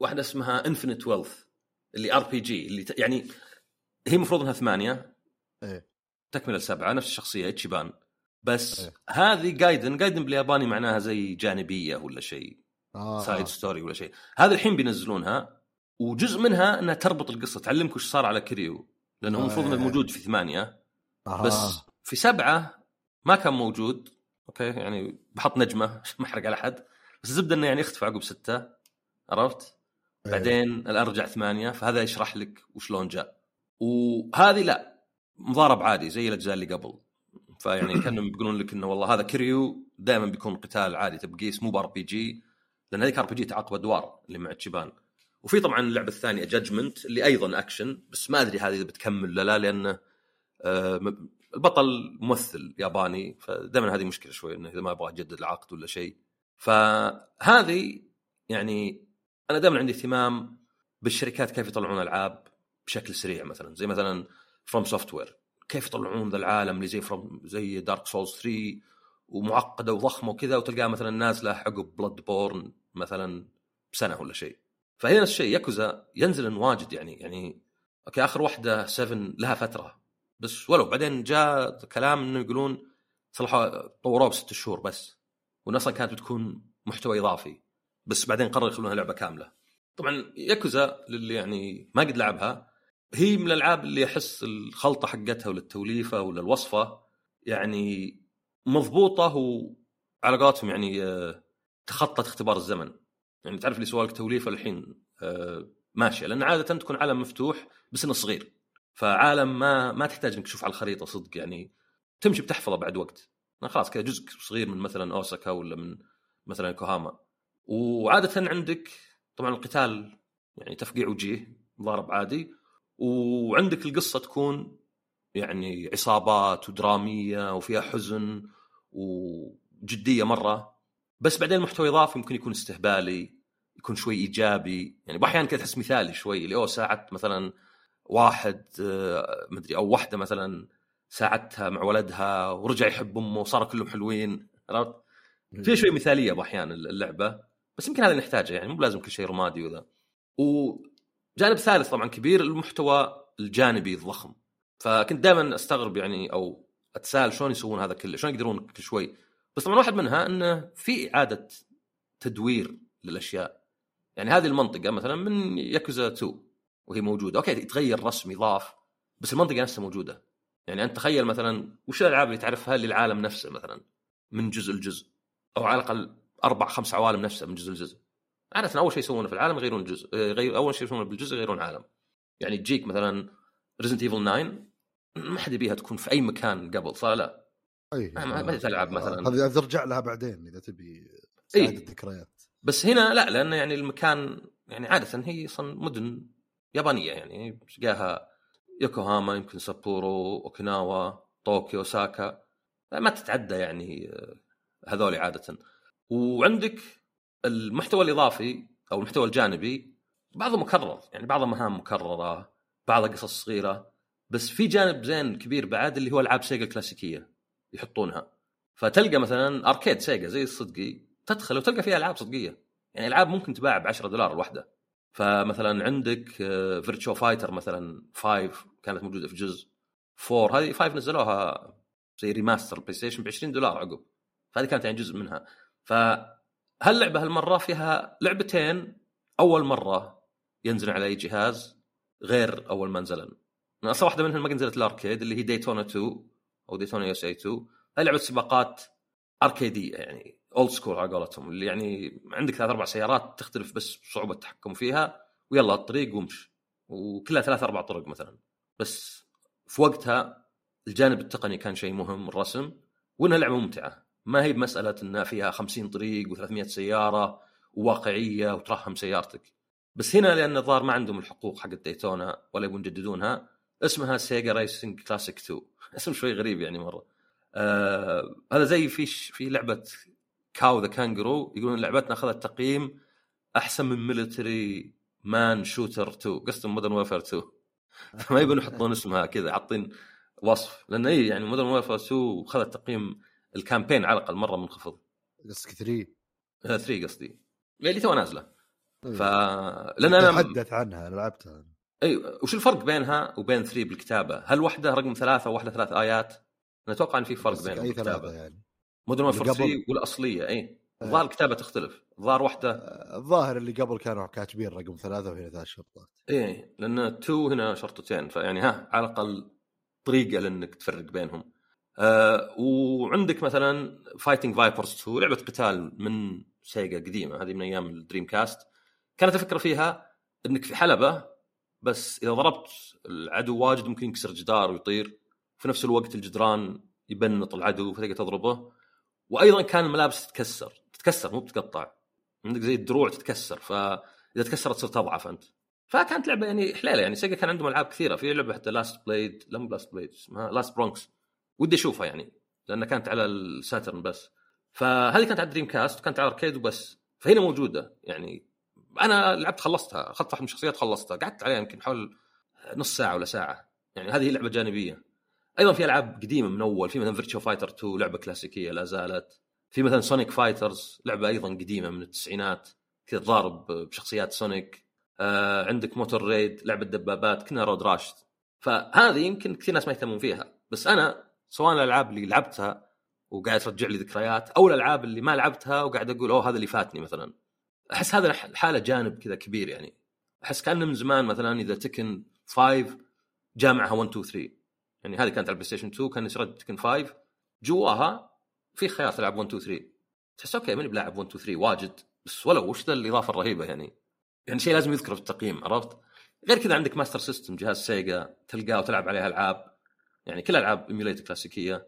واحدة اسمها Infinite Wealth اللي RPG اللي ت... يعني هي المفروض إنها ثمانية إيه تكمل السبعه نفس الشخصية اتشيبان بس إيه. هذه Gaiden Gaiden بالياباني معناها زي جانبية ولا شيء آه. side story ولا شيء هذا الحين بينزلونها وجزء منها إنها تربط القصة تعلمك وش صار على كيريو لأنه المفروض إنه آه. موجود في ثمانية آه. بس في سبعة ما كان موجود okay يعني بحط نجمة عشان ما أحرق على أحد بس الزبدة إنه يعني اختفى عقب ستة عرفت؟ إيه. بعدين الان رجع ثمانية فهذا يشرح لك وشلون جاء. وهذه لا مضارب عادي زي الأجزاء اللي قبل. فيعني كأنهم بيقولون لك إنه والله هذا كيريو دائما بيكون قتال عادي تبقيس مو ب RPG لأن هذيك RPG تعاقب أدوار اللي مع تشيبان. وفي طبعا اللعبة الثانية Judgment اللي أيضا اكشن بس ما أدري هذه إذا بتكمل ولا لا لأنه آه، البطل ممثل ياباني فدائما هذه مشكلة شوي إنه إذا ما يبغى يجدد العقد ولا شيء. فهذه يعني أنا دائما عندي اهتمام بالشركات كيف يطلعون ألعاب بشكل سريع مثلا. زي مثلا FromSoftware كيف يطلعون ذا العالم اللي زي From زي Dark Souls 3 ومعقدة وضخمة وكذا وتلقاها مثلا نازله عقب Bloodborne مثلا بسنة ولا شيء. فهي نفس الشيء. ياكوزا ينزل واجد يعني يعني أوكي آخر واحدة 7 لها فترة. بس ولو بعدين جاء كلام إنه يقولون صلحوا طوروها بست شهور بس. أصلا كانت بتكون محتوى إضافي. بس بعدين قرروا يخلونها لعبة كاملة. طبعا ياكوزا للي يعني ما قد لعبها هي من الألعاب اللي أحس الخلطة حقتها ولا التوليفة ولا الوصفة يعني مضبوطة وعلى قولتهم يعني آه، تخطت اختبار الزمن. يعني تعرف لي سؤالك توليفة الحين آه ماشية. لأن عادة تكون عالم مفتوح بس إنه صغير. فعالم ما ما تحتاج إنك تشوف على الخريطة صدق يعني. تمشي بتحفظه بعد وقت. خلاص كذا جزء صغير من مثلا أوساكا ولا من مثلا كوهاما. وعادة عندك طبعا القتال يعني تفقيع وجيه ضارب عادي وعندك القصة تكون يعني عصابات ودرامية وفيها حزن وجدية مرة بس بعدين المحتوى إضافي ممكن يكون استهبالي يكون شوي إيجابي يعني بأحيان كذا تحس مثالي شوي اللي هو ساعدت مثلا واحد آه، مدري أو واحدة مثلا ساعدتها مع ولدها ورجع يحب أمه وصاروا كلهم حلوين عرفت؟ في شوي مثالية بأحيان اللعبة بس يمكن هذا نحتاجه يعني مو لازم كل شيء رمادي وذا. وجانب ثالث طبعا كبير المحتوى الجانبي الضخم. فكنت دائما أستغرب يعني أو أتساءل شلون يسوون هذا كله شلون يقدرون كل شوي. بس طبعا واحد منها إنه في إعادة تدوير للأشياء. يعني هذه المنطقة مثلا من ياكوزا 2 وهي موجودة. أوكي يتغير رسم يضاف بس المنطقة نفسها موجودة. يعني أنت تخيل مثلا وش الألعاب اللي تعرفها للعالم نفسه مثلا من جزء لجزء؟ أو على الأقل أربع خمس عوالم نفسها من جزء لجزء. عادة أول شيء يسوونه في العالم يغيرون الجزء غير أول شيء يسوونه بالجزء يغيرون عالم. يعني تجيك مثلا Resident Evil 9 ما حد يبيها تكون في أي مكان قبل صار لا؟ أي ما ما تلعب مثلا. هذه ترجع لها بعدين إذا تبي تستعيد الذكريات. بس هنا لا لأن يعني المكان يعني عادة هي أصلا مدن يابانية يعني تلقاها يوكوهاما يمكن سابورو أوكيناوا طوكيو أوساكا. ما تتعدى يعني هذول عادة. وعندك المحتوى الإضافي أو المحتوى الجانبي بعضه مكرر يعني بعضه مهام مكررة بعضها قصص صغيرة بس في جانب زين كبير بعد اللي هو ألعاب Sega الكلاسيكية يحطونها. فتلقى مثلا arcade Sega زي الصدقي تدخل وتلقى فيها ألعاب صدقية. يعني ألعاب ممكن تباع ب 10 دولار الواحده فمثلا عندك Virtua Fighter مثلا 5 كانت موجودة في جزء 4 هذه 5 نزلوها زي remaster PlayStation ب 20 دولار عقب. فهذه كانت يعني جزء منها. فهاللعبة هالمرة فيها لعبتين أول مرة ينزل على أي جهاز غير أول ما نزلن. أصلا واحدة منهم ما نزلت إلا arcade اللي هي Daytona 2 أو Daytona USA 2 هذه لعبة سباقات أركيدية يعني old school على قولتهم اللي يعني عندك ثلاث أربع سيارات تختلف بس صعوبه التحكم فيها ويلا الطريق وامش وكلها ثلاث أربع طرق مثلا. بس في وقتها الجانب التقني كان شيء مهم الرسم وإنها لعبة ممتعة. ما هي بمسألة انها فيها 50 طريق و300 سيارة وواقعية وترحم سيارتك؟ بس هنا لأن الظاهر ما عندهم الحقوق حق Daytona ولا يبون يجددونها. اسمها Sega Racing Classic 2 اسم شوي غريب يعني مرة. آه هذا زي في في لعبة Kao the Kangaroo يقولون لعبتنا أخذت تقييم أحسن من Military Man Shooter 2 قصدهم Modern Warfare 2 ما يبون يحطون اسمها كذا حاطين وصف. لأن اي يعني Modern Warfare 2 أخذت تقييم ال campaign على الأقل مرة منخفض. قصدك 3 3 قصدي. اللي تو نازلة. إيه. ف لأن أنا تحدث عنها أنا لعبتها. أي وش الفرق بينها وبين 3 بالكتابة؟ هل واحدة رقم ثلاثة وواحده ثلاث آيات؟ أنا أتوقع إن في فرق بينهم أي ثلاثة يعني؟ Modern Warfare 3 والأصلية أي. الظاهر الكتابة تختلف. الظاهر واحدة الظاهر اللي قبل كانوا كاتبين رقم ثلاثة وهنا ثلاث شرطات. أي لأن 2 هنا شرطتين. فيعني ها على الأقل طريقة لأنك تفرق بينهم. آه وعندك مثلا Fighting Vipers 2 لعبة قتال من Sega قديمة هذه من أيام ال Dreamcast كانت الفكرة فيها إنك في حلبة بس إذا ضربت العدو واجد ممكن يكسر جدار ويطير. في نفس الوقت الجدران يبنط العدو فتقدر تضربه. وأيضا كان الملابس تتكسر تتكسر مو بتقطع. عندك زي الدروع تتكسر فإذا تكسرت تصير تضعف أنت. فكانت لعبة يعني حليلة يعني Sega كان عندهم ألعاب كثيرة. في لعبة حتى Last Blade لا مو Last Blade اسمها Last Bronx ودي أشوفها يعني لأنها كانت على ال Saturn بس. فهذه كانت على Dreamcast وكانت على arcade وبس. فهنا موجودة يعني. أنا لعبت خلصتها أخذت واحد من الشخصيات خلصتها قعدت عليها يمكن حول نص ساعة ولا ساعة. يعني هذه لعبة جانبية. أيضا في ألعاب قديمة من أول في مثلا Virtua Fighter 2 لعبة كلاسيكية لا زالت. في مثلا Sonic Fighters لعبة أيضا قديمة من التسعينات كذا تضارب بشخصيات Sonic آه عندك Motor Raid لعبة دبابات كنها Road Rash فهذه يمكن كثير ناس ما يهتمون فيها. بس أنا سواء الألعاب اللي لعبتها وقاعد ترجع لي ذكريات أو الألعاب اللي ما لعبتها وقاعد أقول أوه هذا اللي فاتني مثلا. أحس هذا لحاله جانب كذا كبير يعني. أحس كان من زمان مثلا إذا Tekken 5 جامعها 1 2 3 يعني هذه كانت على ال PlayStation 2 كان يسرد Tekken 5 جواها في خيار تلعب 1 2 3 تحس okay ماني بلاعب 1 2 3 واجد بس ولو وش ذا الإضافة الرهيبة يعني؟ يعني شيء لازم يذكر في التقييم عرفت؟ غير كذا عندك Master System جهاز سيجا تلقاه وتلعب عليه ألعاب. يعني كل ألعاب emulate كلاسيكية.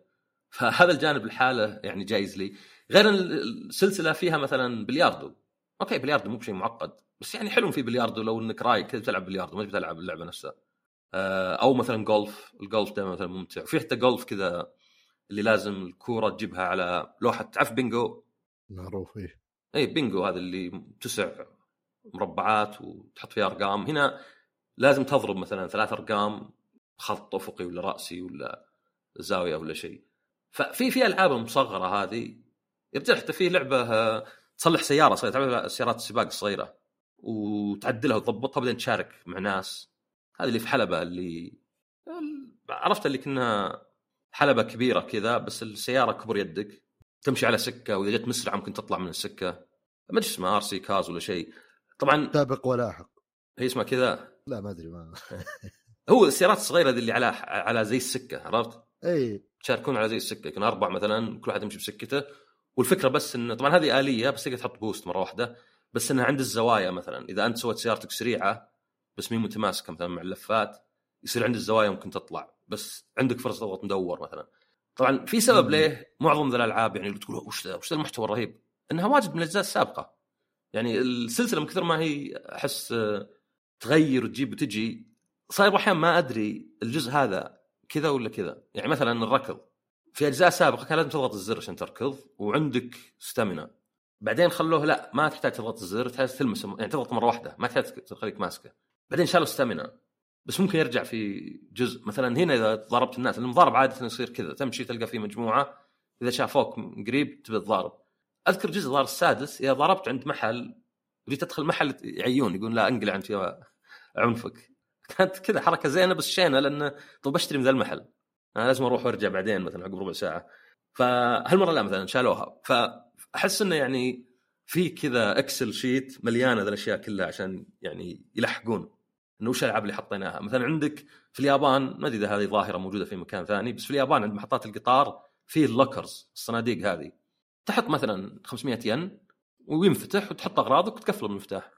فهذا الجانب الحالة يعني جايز لي. غير إن السلسلة فيها مثلا بلياردو. okay بلياردو مو بشيء معقد. بس يعني حلو في بلياردو لو إنك رايق كذا تلعب بلياردو ما تلعب اللعبة نفسها. آه، أو مثلا جولف. الجولف دائما مثلا ممتع. وفي حتى جولف كذا اللي لازم الكورة تجيبها على لوحة. تعرف بينجو؟ معروف إيه. اي بينجو هذا اللي تسع مربعات وتحط فيها أرقام. هنا لازم تضرب مثلا ثلاث أرقام. خط افقي ولا رأسي ولا زاوية ولا شيء. ففي في ألعاب المصغره هذه يرجع حتى في لعبة آه، تصلح سيارة صغيرة تعرف سيارات السباق الصغيره وتعدلها وتضبطها بعدين تشارك مع ناس. هذه اللي في حلبة اللي عرفت اللي كنا حلبة كبيرة كذا بس السيارة كبر يدك تمشي على سكة وإذا جت مسرعة ممكن تطلع من السكة. ما أدري اسمها RC cars ولا شيء. طبعا سابق ولاحق. هي اسمها كذا؟ لا ما أدري ما هو السيارات الصغيرة ذي اللي على على زي السكة عرفت؟ إي. تشاركون على زي السكة يكون أربع مثلا كل واحد يمشي بسكته. والفكرة بس انه طبعا هذه آلية بس تقدر تحط boost مرة واحدة بس إنها عند الزوايا مثلا. إذا أنت سويت سيارتك سريعة بس مي متماسكة مثلا مع اللفات يصير عند الزوايا ممكن تطلع بس عندك فرصة تضغط مدور مثلا. طبعا في سبب ليه معظم ذا الألعاب يعني تقول وش ذا وش ذا المحتوى الرهيب؟ إنها واجد من الأجزاء السابقة. يعني السلسلة من كثر ما هي أحس تغير وتجيب وتجي صاير أحيانا ما أدري الجزء هذا كذا ولا كذا. يعني مثلا الركض. في أجزاء سابقة كان لازم تضغط الزر عشان تركض وعندك ستامينا بعدين خلوه لا ما تحتاج تضغط الزر تحتاج تلمس يعني تضغط مرة واحدة ما تحتاج تخليك ماسكه. بعدين شالوا ستامينا بس ممكن يرجع في جزء. مثلا هنا إذا ضربت الناس المضارب عادة يصير كذا. تمشي تلقى في مجموعة. إذا شافوك قريب تبي تضارب. أذكر جزء ضار السادس إذا ضربت عند محل وجيت تدخل محل يعيون يقول لا انقلع أنت يا عنفك. كانت كذا حركة زينة بس شينة لأنه طب اشتري من ذا المحل. أنا لازم أروح وأرجع بعدين مثلا عقب ربع ساعة. فهالمرة لا مثلا شالوها. فأحس إنه يعني في كذا Excel sheet مليانه ذا الأشياء كلها عشان يعني يلحقون إنه وش الألعاب اللي حطيناها. مثلا عندك في اليابان ما أدري إذا هذه ظاهرة موجودة في مكان ثاني بس في اليابان عند محطات القطار في ال lockers الصناديق هذه. تحط مثلا 500 ين وينفتح وتحط أغراضك وتقفل المفتاح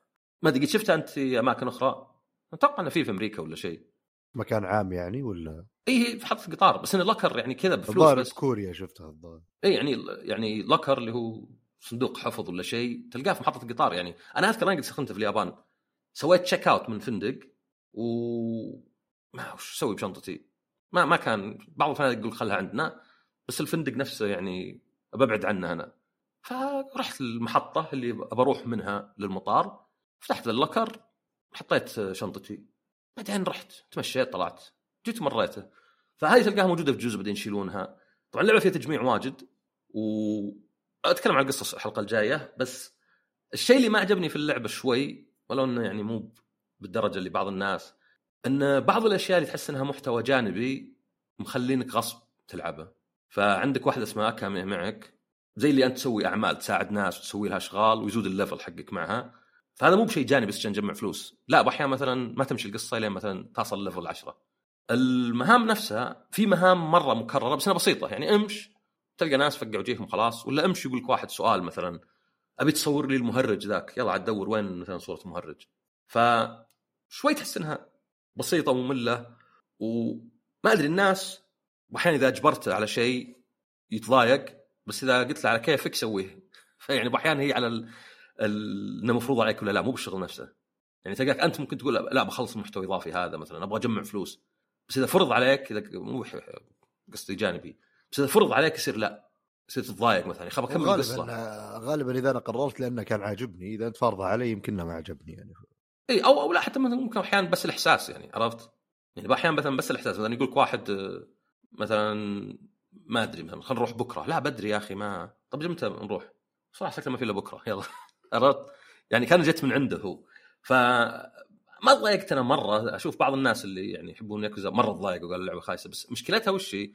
ما أدري شفتها أنت في أماكن أخرى؟ أتوقع إنه في في أمريكا ولا شيء. مكان عام يعني ولا؟ اي في محطة القطار بس انه locker يعني كذا بفلوس بس. في كوريا شفتها الظاهر. اي يعني يعني locker اللي هو صندوق حفظ ولا شيء تلقاه في محطة القطار يعني. أنا أذكر أنا قد استخدمته في اليابان. سويت check out من فندق و ما وش أسوي بشنطتي؟ ما ما كان بعض الفنادق يقول خلها عندنا بس الفندق نفسه يعني ببعد عنه أنا. فرحت المحطه اللي بروح منها للمطار. فتحت اللوكر حطيت شنطتي. بعدين رحت تمشيت طلعت. جيت مريته فهذه تلقاها موجودة في جزء بعدين يشيلونها. طبعا اللعبة فيها تجميع واجد و أتكلم عن القصة الحلقة الجاية بس الشيء اللي ما عجبني في اللعبة شوي ولو إنه يعني مو بالدرجة اللي بعض الناس إن بعض الأشياء اللي تحس إنها محتوى جانبي مخلينك غصب تلعبه فعندك واحدة اسمها كامي معك زي اللي أنت تسوي أعمال تساعد ناس وتسوي لها أشغال ويزود ال level حقك معها. فهذا مو بشيء جانبي بس عشان نجمع فلوس. لا أحيانا مثلا ما تمشي القصة لين مثلا تصل level 10 المهام نفسها في مهام مرة مكررة بس انها بسيطة يعني أمش تلقى ناس فقعوا وجيههم خلاص ولا امشي يقول لك واحد سؤال مثلا أبي تصور لي المهرج ذاك يلا عاد دور وين مثلا صورة المهرج ف شوي تحس إنها بسيطة ومملة وما أدري الناس واحيانا إذا أجبرته على شيء يتضايق بس إذا قلت له على كيفك سويه. فيعني أحيانا هي على. إنه مفروض عليك ولا لا مو بالشغل نفسه. يعني تلقاك أنت ممكن تقول لا بخلص المحتوى الإضافي هذا مثلا أبغى أجمع فلوس. بس إذا فرض عليك إذا مو قصدي جانبي. بس إذا فرض عليك يصير لا يصير تتضايق مثلا. خلاص بكمل القصة غالبا غالبا إذا أنا قررت لأنه كان عاجبني إذا أنت فرضه علي يمكن ما عجبني يعني. إي أو أو لا حتى مثلا ممكن أحيانا بس الإحساس يعني عرفت؟ يعني أحيانا مثلا بس الإحساس مثلا يقول لك واحد آه، مثلا ما أدري مثلا خلينا نروح بكرة. لا بدري يا أخي ما طب متى نروح؟ صراحة شكله ما في إلا بكرة يلا. عرفت؟ يعني كان جت من عنده هو. ف ما تضايقت أنا مرة. أشوف بعض الناس اللي يعني يحبون ياكوزا مرة تضايقوا قال اللعبة خايسة. بس مشكلتها وش هي؟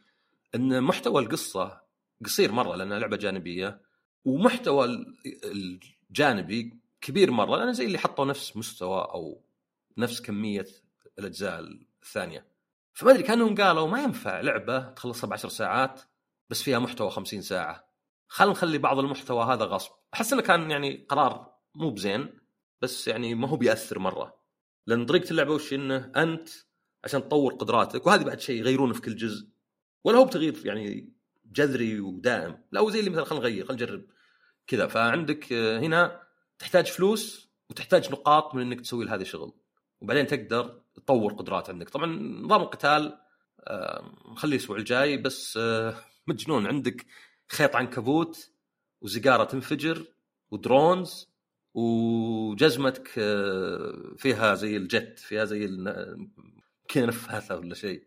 إن محتوى القصة قصير مرة لأنها لعبة جانبية ومحتوى الجانبي كبير مرة لأن زي اللي حطوا نفس مستوى أو نفس كمية الأجزاء الثانية. فما أدري كانهم قالوا ما ينفع لعبة تخلصها ب 10 ساعات بس فيها محتوى 50 ساعة. خلينا نخلي بعض المحتوى هذا غصب. أحس إنه كان يعني قرار مو بزين بس يعني ما هو بيأثر مرة. لأن طريقة اللعبة وش إنه أنت عشان تطور قدراتك وهذه بعد شيء يغيرونه في كل جزء. ولا هو بتغيير يعني جذري ودائم. لا هو زي اللي مثلا خلينا نغير خلينا نجرب كذا. فعندك آه، هنا تحتاج فلوس وتحتاج نقاط من إنك تسوي هذا الشغل. وبعدين تقدر تطور قدرات عندك. طبعا نظام القتال آه، نخليه الأسبوع الجاي بس آه، مجنون. عندك خيط عنكبوت وزقاره تنفجر ودرونز وجزمتك آه، فيها زي الجت فيها زي كذا نفاثه ولا شيء.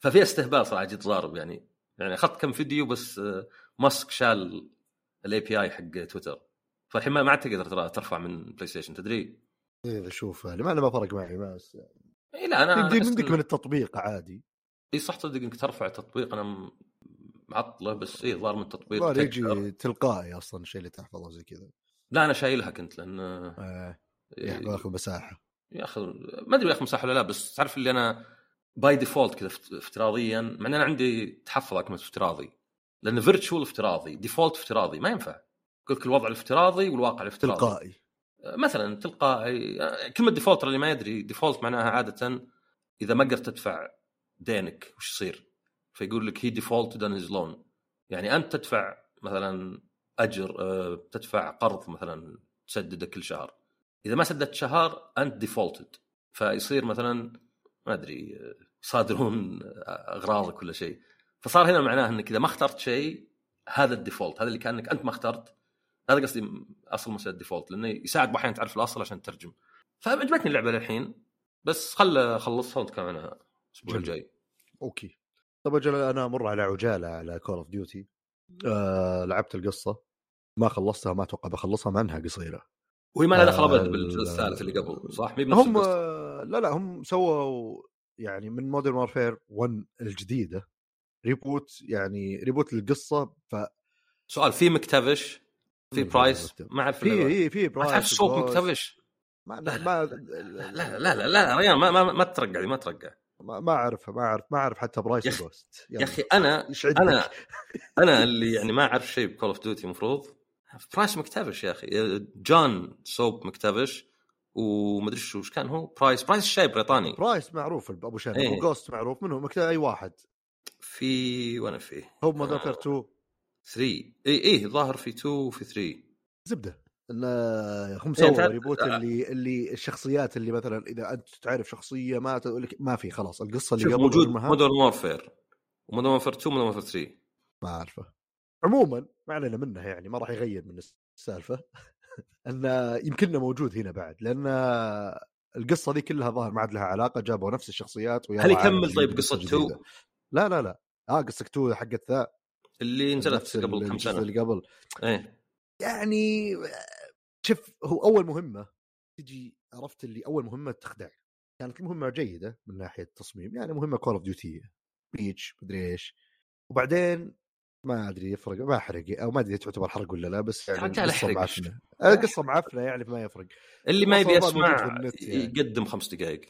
ففيها استهبال صراحة جيت ضارب يعني. يعني أخذت كم فيديو بس آه، ماسك شال ال API حق تويتر. فالحين ما ما عاد تقدر ترفع من PlayStation تدري؟ إذا أشوف لما أنا ما فرق معي بس إي لا أنا يمديك إن- من التطبيق عادي. إي صح تصدق إنك ترفع التطبيق أنا معطلة بس اي ظهر من تقدر. يجي تلقائي أصلا الشيء اللي تحفظه زي كذا. لا أنا شايلها كنت لأن آه، ياخذ مساحة. ياخذ ما أدري ياخذ مساحة ولا لا بس تعرف اللي أنا by default كذا افت- افتراضيا مع إن أنا عندي تحفظ كلمه افتراضي. لأن virtual افتراضي default افتراضي ما ينفع. قلت لك الوضع الافتراضي والواقع الافتراضي. تلقائي. مثلا تلقائي كلمة default اللي ما يدري default معناها عادة إذا ما قدرت تدفع دينك وش يصير؟ فيقول لك he default on his loan يعني أنت تدفع مثلا أجر آه، تدفع قرض مثلا تسدده كل شهر. إذا ما سددت شهر أنت defaulted فيصير مثلا ما أدري آه، يصادرون آه، اغراضك ولا شيء. فصار هنا معناه إنك إذا ما اخترت شيء هذا ال default هذا اللي كأنك أنت ما اخترت. هذا قصدي أصل مسألة ال default لأنه يساعد أحيانا تعرف الأصل عشان تترجم. فعجبتني اللعبة للحين. بس خل أخلصها ونتكلم عنها الأسبوع. الجاي. أوكي. طب أجل أنا أمر على عجاله على Call of Duty آه لعبت القصة ما خلصتها ما أتوقع بخلصها مع انها قصيره وهي ما لها دخل ابد آه، بالجزء الثالث اللي قبل صح؟ هم القصة. آه، لا لا هم سووا يعني من Modern Warfare 1 الجديده reboot يعني reboot للقصه ف سؤال في MacTavish في Price ما اعرف في إنه- في في ما Price تعرف صوت. MacTavish ما ما لا لا لا لا ريان ما ما, ما ترقع ما ترقع ما أعرفها ما أعرف ما أعرف حتى برايس يا أخي- وجوست يا أخي أنا إيش عندك؟ أنا أنا اللي يعني ما أعرف شيء بكول اوف ديوتي المفروض برايس مكتفش يا أخي. جون سوب مكتفش ومدري شو وش كان هو؟ برايس برايس الشاي بريطاني. برايس معروف أبو شنب. إيه. وجوست معروف منهم مكتب أي واحد. في وأنا في؟ هو وارفير 2 3 اي اي ظاهر في 2 وفي 3 زبدة. ان هم إيه، سووا ريبوت اللي اللي الشخصيات اللي مثلا إذا أنت تعرف شخصية ما تقول لك ما في خلاص القصة اللي قبل موجود مودرن Warfare و Modern Warfare 2 و Modern Warfare 3 ما أعرفه. عموما ما علينا منه يعني ما راح يغير من السالفة. إنه يمكننا موجود هنا بعد لأن القصة ذي كلها ظاهر ما عاد لها علاقة جابوا نفس الشخصيات هل يكمل طيب قصة جديدة. 2 لا لا لا. آه قصة 2 حقت ذا. اللي نزلت قبل كم سنة؟ اللي قبل. إيه. يعني شوف هو أول مهمة تجي عرفت اللي أول مهمة تخدعك كانت المهمة جيدة من ناحية التصميم يعني مهمة Call of Duty بيتش مدري إيش. وبعدين ما أدري يفرق ما أحرق أو ما أدري تعتبر حرق ولا لا بس يعني أحرق. معفنة. القصة معفنة يعني ما يفرق. اللي ما يبي يسمع يعني. يقدم خمس دقائق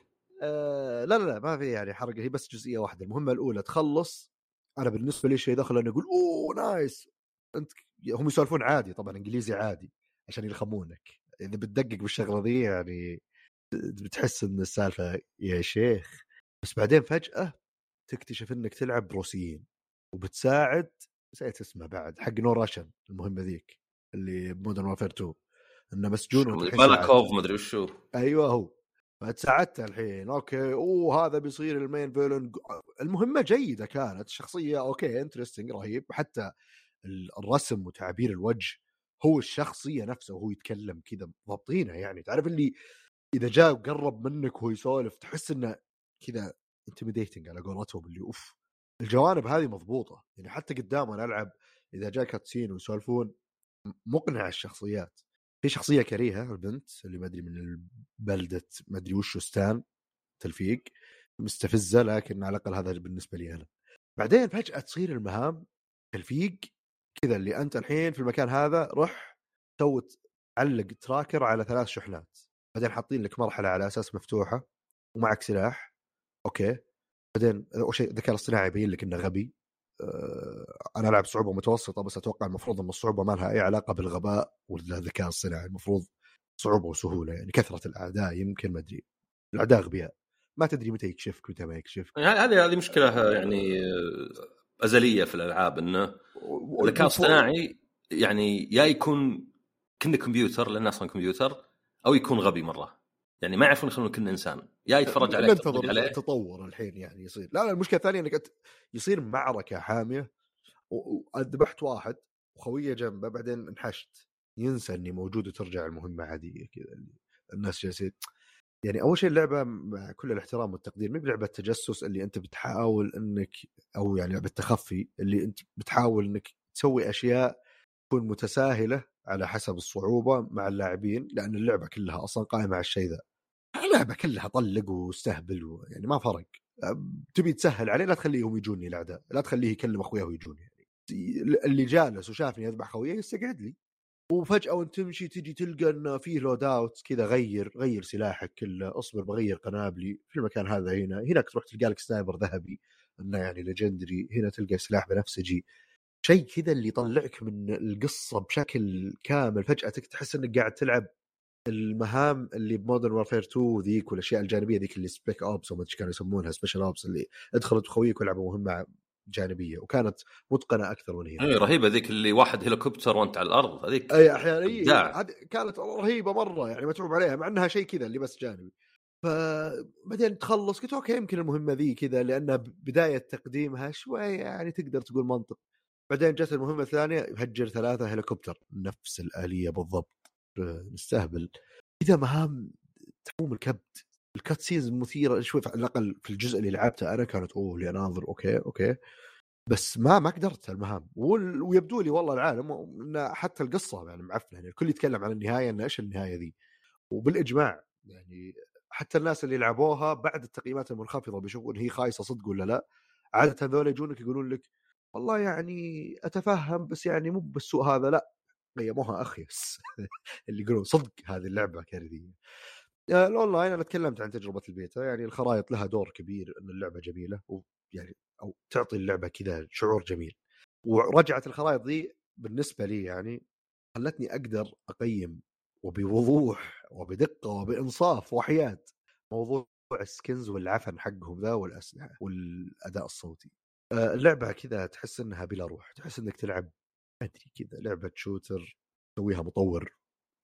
آه لا لا لا ما في يعني حرق هي بس جزئية واحدة. المهمة الأولى تخلص. أنا بالنسبة لي شيء دخل انه يقول أوه nice أنت هم يسولفون عادي طبعا إنجليزي عادي. عشان يلخمونك. إذا بتدقق بالشغلة ذي يعني بتحس إن السالفة يا شيخ. بس بعدين فجأة تكتشف إنك تلعب بروسيين وبتساعد نسيت اسمه بعد حق نور راشن المهمه ذيك اللي ب Modern Warfare 2 إنه مسجون. بالقولاق مدري وشو أيوه هو. فتساعدته الحين. okay. أوه هذا بيصير المين villain المهمة جيدة كانت. الشخصيه okay interesting رهيب. حتى ال- الرسم وتعبير الوجه هو الشخصية نفسه وهو يتكلم كذا ضابطينه يعني تعرف اللي إذا جاء وقرب منك وهو يسولف تحس إنه كذا intimidating على قولتهم اللي أوف الجوانب هذه مضبوطة يعني حتى قدام وأنا ألعب إذا جاء cutscene ويسولفون مقنع الشخصيات. في شخصية كريهة البنت اللي ما أدري من بلده ما أدري وشو ستان تلفيق مستفزة لكن على الأقل هذا بالنسبة لي أنا. بعدين فجأة تصير المهام تلفيق كذا اللي أنت الحين في المكان هذا روح سوي علق tracker على ثلاث شحنات. بعدين حاطين لك مرحلة على أساس مفتوحة ومعك سلاح. okay. بعدين اول شيء الذكاء الاصطناعي يبين لك إنه غبي. آه، أنا ألعب صعوبة متوسطة بس أتوقع المفروض إن الصعوبة ما لها أي علاقة بالغباء والذكاء الصناعي المفروض صعوبة وسهولة يعني كثرة الأعداء يمكن ما أدري. الأعداء أغبياء. ما تدري متى يكشفك متى ما يكشفك. يعني هذه هذه مشكلة يعني آه، أزلية في الألعاب إنه الذكاء الاصطناعي يعني يا يكون كنا كمبيوتر لأن أصلا كمبيوتر أو يكون غبي مرة. يعني ما يعرفون يخلون كنا إنسان. يا يتفرج عليه ننتظر التطور الحين يعني يصير. لا لا المشكلة الثانية إنك يصير معركة حامية وذبحت واحد وخوية جنبه بعدين انحشت. ينسى إني موجود وترجع المهمة عادية كذا الناس جالسين يعني أول شيء اللعبة مع كل الاحترام والتقدير ما بلعبة تجسس اللي أنت بتحاول إنك أو يعني لعبة تخفي اللي أنت بتحاول إنك تسوي أشياء تكون متساهلة على حسب الصعوبة مع اللاعبين لأن اللعبة كلها أصلا قائمة على الشيء ذا. اللعبة كلها طلق واستهبل يعني ما فرق. تبي تسهل عليه لا تخليهم يجوني الأعداء لا تخليه يكلم اخوياه ويجوني يعني. اللي جالس وشافني أذبح خويه يستقعد لي. وفجأة وانت تمشي تجي تلقى إنه فيه loadout كذا غير غير سلاحك كله اصبر بغير قنابلي في المكان هذا هنا هناك تروح تلقى لك sniper ذهبي إنه يعني legendary هنا تلقى سلاح بنفسجي شيء كذا اللي يطلعك من القصة بشكل كامل فجأة تحس إنك قاعد تلعب المهام اللي ب Modern Warfare 2 ذيك والأشياء الجانبية ذيك اللي Spec Ops وما كانوا يسمونها Special Ops اللي ادخلت خويك ولعبوا مهمة جانبية وكانت متقنة أكثر من هنا. اي رهيبة ذيك اللي واحد هليكوبتر وأنت على الأرض هذيك أي أحيانا إي كانت رهيبة مرة يعني متعوب عليها مع إنها شيء كذا اللي بس جانبي. فبعدين تخلص قلت okay يمكن المهمة ذي كذا لأن بداية تقديمها شوي يعني تقدر تقول منطق. بعدين جت المهمة الثانية يهجر ثلاثة هليكوبتر نفس الآلية بالضبط نستهبل كذا مهام تلوع الكبد ال cutscenes مثيرة شوي على الأقل في الجزء اللي لعبته أنا كانت أوه اللي اناظر okay okay. بس ما ما قدرت المهام. ويبدو لي والله العالم إن حتى القصة يعني معفنة يعني الكل يتكلم عن النهاية إن إيش النهاية ذي؟ وبالإجماع يعني حتى الناس اللي لعبوها بعد التقييمات المنخفضة بيشوفون هي خايسة صدق ولا لا. عادة هذول يجونك يقولون لك والله يعني أتفهم بس يعني مو بالسوء هذا لا. قيموها اخيس اللي يقولون صدق هذه اللعبة كارثيه الأونلاين أنا تكلمت عن تجربة البيتا يعني الخرائط لها دور كبير إن اللعبة جميلة ويعني أو تعطي اللعبة كذا شعور جميل. ورجعت الخرائط ذي بالنسبة لي يعني خلتني أقدر أقيم وبوضوح وبدقة وبإنصاف وحياد موضوع ال skins والعفن حقهم ذا والأسلحة والأداء الصوتي. آه، اللعبة كذا تحس إنها بلا روح تحس إنك تلعب أدري كذا لعبة shooter يسويها مطور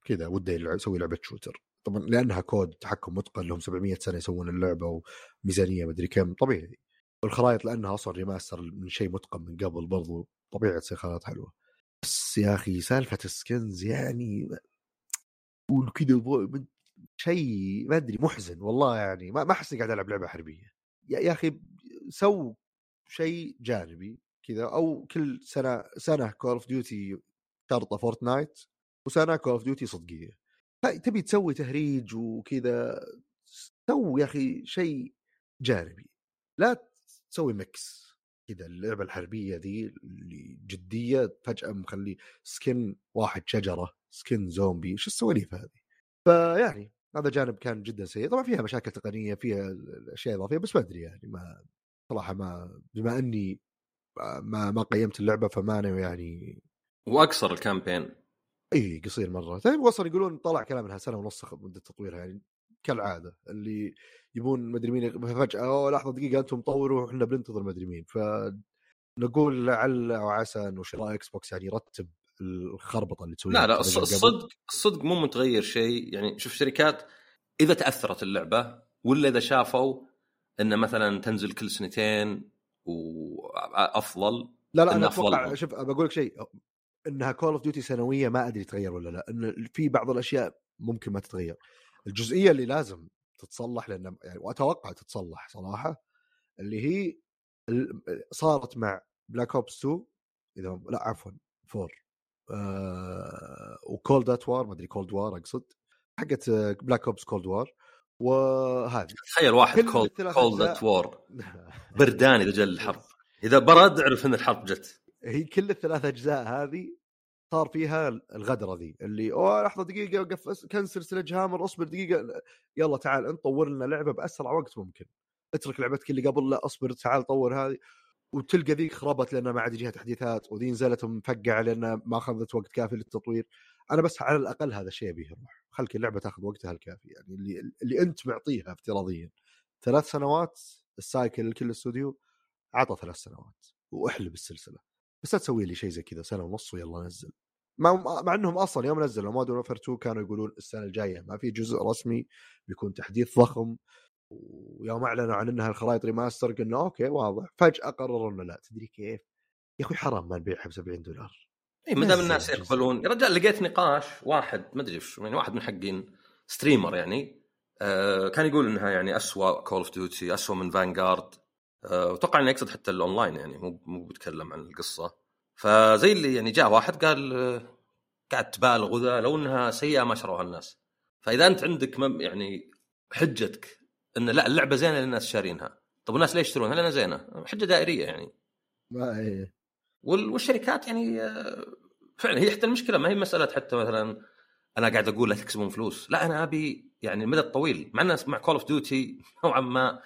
كذا وده يسوي لعبة shooter. طبعا لأنها COD تحكم متقن لهم 700 سنة يسوون اللعبة وميزانية مدري كم. طبيعي. والخرائط لأنها أصلا remaster من شيء متقن من قبل برضو طبيعي تصير خرائط حلوة. بس يا أخي سالفة ال skins يعني وكذا شيء ما أدري محزن والله يعني. ما أحس قاعد ألعب لعبة حربية. يا أخي سو شيء جانبي كذا أو كل سنة سنة Call of Duty شرطه Fortnite وسنة Call of Duty صدقية. تبي تسوي تهريج وكذا سوي يا أخي شيء جانبي. لا تسوي mix كذا اللعبة الحربية ذي اللي جدية فجأة مخلي skin واحد شجرة skin zombie شو السواليف هذه؟ فيعني هذا جانب كان جدا سيء. طبعا فيها مشاكل تقنية فيها اشياء إضافية بس ما أدري يعني ما صراحة ما بما أني ما ما قيمت اللعبة فما أنا يعني واقصر ال campaign. إي قصير مرة. طيب وصل يقولون طلع كلام إنها سنة ونص مدة تطويرها يعني كالعادة. اللي يبون مدري مين فجأة أوه لحظة دقيقة أنتم طوروا وإحنا بننتظر مدري مين. فنقول لعل أو عسى إنه شراء Xbox يعني يرتب الخربطة اللي تسويها لا لا الصدق الصدق مو متغير شيء. يعني شوف شركات إذا تأثرت اللعبة ولا إذا شافوا إن مثلا تنزل كل سنتين وافضل لا لا أنا أتوقع شوف بقول لك شيء إنها Call of Duty سنوية ما أدري تغير ولا لأ إن في بعض الأشياء ممكن ما تتغير. الجزئية اللي لازم تتصلح لأن يعني وأتوقع تتصلح صراحة اللي هي صارت مع Black Ops 2 إذا لأ عفوا 4 آه و Cold at War ما أدري Cold War أقصد حقت Black Ops Cold War وهذه. تخيل واحد cold cold at war بردان إذا جاء الحرب إذا برد اعرف إن الحرب جت. هي كل الثلاث أجزاء هذه صار فيها الغدرة ذي اللي أوه لحظة دقيقة وقف cancel Sledgehammer اصبر دقيقة يلا تعال انت طور لنا لعبة بأسرع وقت ممكن. اترك لعبتك اللي قبل لا اصبر تعال طور هذه. وتلقى ذيك خربت لانها ما عاد يجيها تحديثات وذي نزلت مفقعة لانها ما أخذت وقت كافي للتطوير. أنا بس على الأقل هذا الشيء أبيه يروح. خلك اللعبة تاخذ وقتها الكافي يعني اللي اللي أنت معطيها افتراضيا. ثلاث سنوات ال cycle لكل استوديو عطى ثلاث سنوات وأحلب السلسلة. بس لا تسوي لي شيء زي كذا سنة ونص ويلا نزل. مع, مع إنهم أصلا يوم نزلوا Modern Warfare 2 كانوا يقولون السنة الجاية ما في جزء رسمي بيكون تحديث ضخم ويوم أعلنوا عن انها الخرائط remaster قلنا okay واضح فجأة قرروا إنه لا تدري كيف؟ يا أخوي حرام ما نبيعها ب 70 دولار. اي ما دام الناس يقبلون. يا رجال لقيت نقاش واحد ما أدري يعني واحد من حقين streamer يعني آه كان يقول إنها يعني اسوء Call of Duty اسوء من Vanguard وأتوقع إنه يقصد حتى الأونلاين يعني مو مو بيتكلم عن القصة. فزي اللي يعني جاء واحد قال آه، قاعد تبالغ وذا لو إنها سيئة ما شروها الناس. فإذا أنت عندك يعني حجتك إن لا اللعبة زينة للناس شارينها. طب الناس ليش يشترونها؟ لأنها زينة. حجة دائرية يعني. ما إيه والشركات يعني آه، فعلا هي حتى المشكلة ما هي مسألة حتى مثلا أنا قاعد أقول لا تكسبون فلوس. لا أنا أبي يعني المدى الطويل مع الناس مع Call of Duty نوعا ما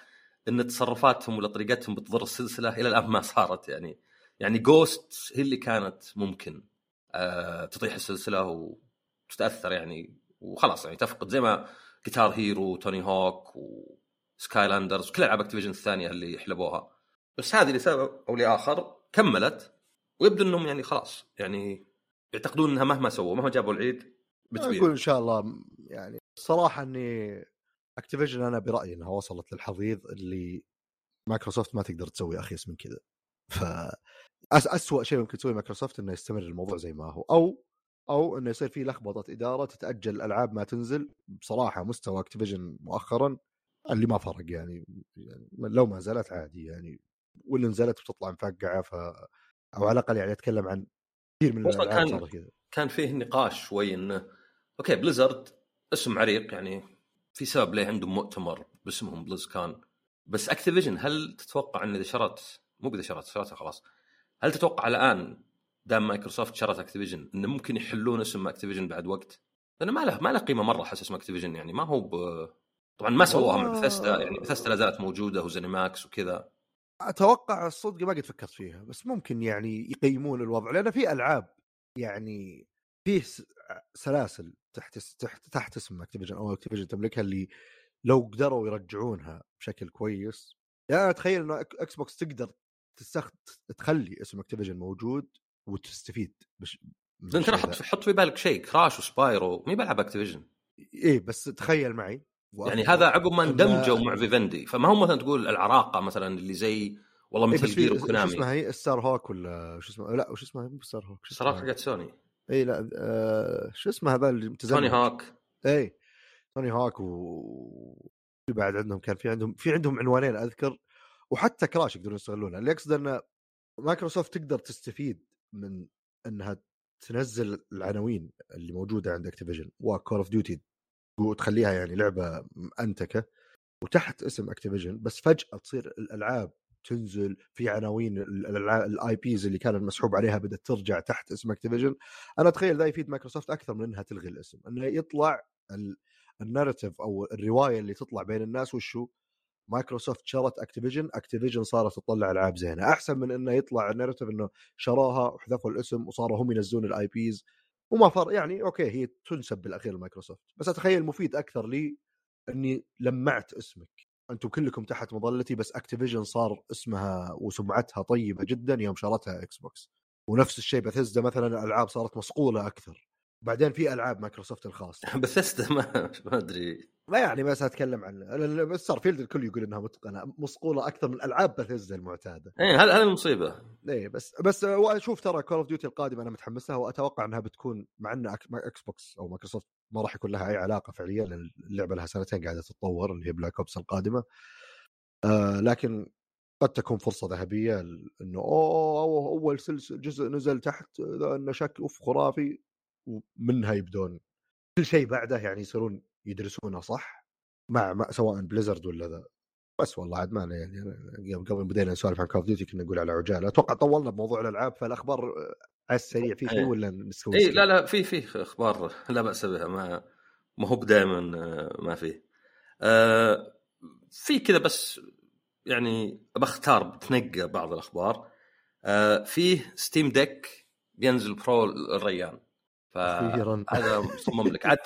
إن تصرفاتهم ولا طريقتهم بتضر السلسلة إلى الآن ما صارت يعني. يعني Ghosts هي اللي كانت ممكن آه تطيح السلسلة وتتأثر يعني وخلاص يعني تفقد زي ما Guitar Hero Tony Hawk و Skylanders وكل ألعاب Activision الثانية اللي حلبوها بس هذه لسبب أو لاخر كملت ويبدو إنهم يعني خلاص يعني يعتقدون إنها مهما سووا مهما جابوا العيد بتبيع أقول إن شاء الله يعني الصراحه إني Activision أنا برأيي إنها وصلت للحضيض اللي مايكروسوفت ما تقدر تسوي أخيس من كذا ف اسوء شيء ممكن تسوي مايكروسوفت إنه يستمر الموضوع زي ما هو. أو أو إنه يصير في لخبطة إدارة تتأجل الالعاب ما تنزل. بصراحة مستوى Activision مؤخرا اللي ما فرق يعني, يعني لو ما زالت عادي يعني. واللي نزلت بتطلع مفقعة ف أو على الأقل يعني أتكلم عن كثير من الالعاب كان كذا. كان فيه نقاش شوي إنه okay Blizzard اسم عريق يعني في سبب ليه عندهم مؤتمر باسمهم BlizzCon. بس Activision هل تتوقع إن إذا شرت مو اذا شرت شرتها خلاص. هل تتوقع الآن دام مايكروسوفت شرت Activision إنه ممكن يحلون اسم Activision بعد وقت؟ لأنه ما له ما له قيمة مرة احس اسم Activision يعني ما هو ب... طبعا ما سووها مع بثستا يعني بثستا لا زالت موجودة و ZeniMax وكذا. أتوقع الصدق ما قد فكرت فيها بس ممكن يعني يقيمون الوضع لأن في ألعاب يعني فيه سلاسل. تحت تحت تحت اسم Activision أو Activision تملكها اللي لو قدروا يرجعونها بشكل كويس. يعني أتخيل إنه إكس بوكس تقدر تستخد... تخلي اسم Activision موجود وتستفيد بش... أنت حط حط في بالك شيء Crash و Spyro مي بلعب Activision إيه بس تخيل معي يعني هذا عقب ما اندمجوا مع Vivendi فما هو مثلا تقول العراقة مثلا اللي زي والله مثل إيه جير و Konami شو اسمها هي؟ Starhawk ولا شو اسمها؟ لا وش اسمها؟ مو Starhawk Starhawk حقت سوني اي لأ آه شو اسمه هذا اللي متزمت Tony Hawk. اي Tony Hawk و بعد عندهم كان في عندهم في عندهم عنوانين أذكر وحتى Crash يقدرون يستغلونها. اللي اقصد إن مايكروسوفت تقدر تستفيد من إنها تنزل العناوين اللي موجودة عند Activision و Call of Duty وتخليها يعني لعبة انتكه وتحت اسم Activision بس فجأة تصير الألعاب تنزل في عناوين ال IPs اللي كان المسحوب عليها بدأت ترجع تحت اسم Activision أنا أتخيل ذا يفيد مايكروسوفت أكثر من إنها تلغي الاسم إنه يطلع ال narrative أو الرواية اللي تطلع بين الناس وشو؟ مايكروسوفت شرت Activision Activision صارت تطلع العاب زينة. أحسن من إنه يطلع ال narrative إنه شراها وحذفوا الاسم وصاروا هم ينزلون ال IPs وما فر يعني okay هي تنسب بالأخير لمايكروسوفت. بس أتخيل مفيد أكثر لي إني لمعت اسمك. أنتم كلكم تحت مظلتي بس Activision صار اسمها وسمعتها طيبة جدا يوم شرتها إكس بوكس ونفس الشيء بثزدا مثلا الألعاب صارت مصقولة أكثر. بعدين في ألعاب مايكروسوفت الخاصة. بثزدا ما ما أدري. ما يعني بس أتكلم عن بس Starfield الكل يقول إنها متقنة. مصقولة أكثر من ألعاب بثزدا المعتادة. إيه هذا هذا المصيبه إيه بس بس أشوف ترى Call of Duty القادمه أنا متحمس لها وأتوقع إنها بتكون مع إن إكس بوكس أو مايكروسوفت ما راح يكون لها أي علاقة فعليا لأن اللعبة لها سنتين قاعدة تتطور اللي هي Black Ops القادمة. آه لكن قد تكون فرصة ذهبية إنه أوه أول سلسل جزء نزل تحت انه شكل أوف خرافي. ومنها يبدون كل شيء بعده يعني يصيرون يدرسونه صح؟ مع, مع سواء Blizzard ولا ذا. بس والله عاد ما يعني قبل بدينا نسولف عن Call of Duty كنا نقول على عجالة. أتوقع طولنا بموضوع الألعاب فالأخبار على السريع. في شيء إيه. ولا نسوي اي لا لا في في أخبار لا بأس بها ما ما هو دائما ما فيه. آه في كذا بس يعني بختار بتنقى بعض الأخبار. آه فيه Steam Deck بينزل Pro الريان فهذا مصمم لك. عاد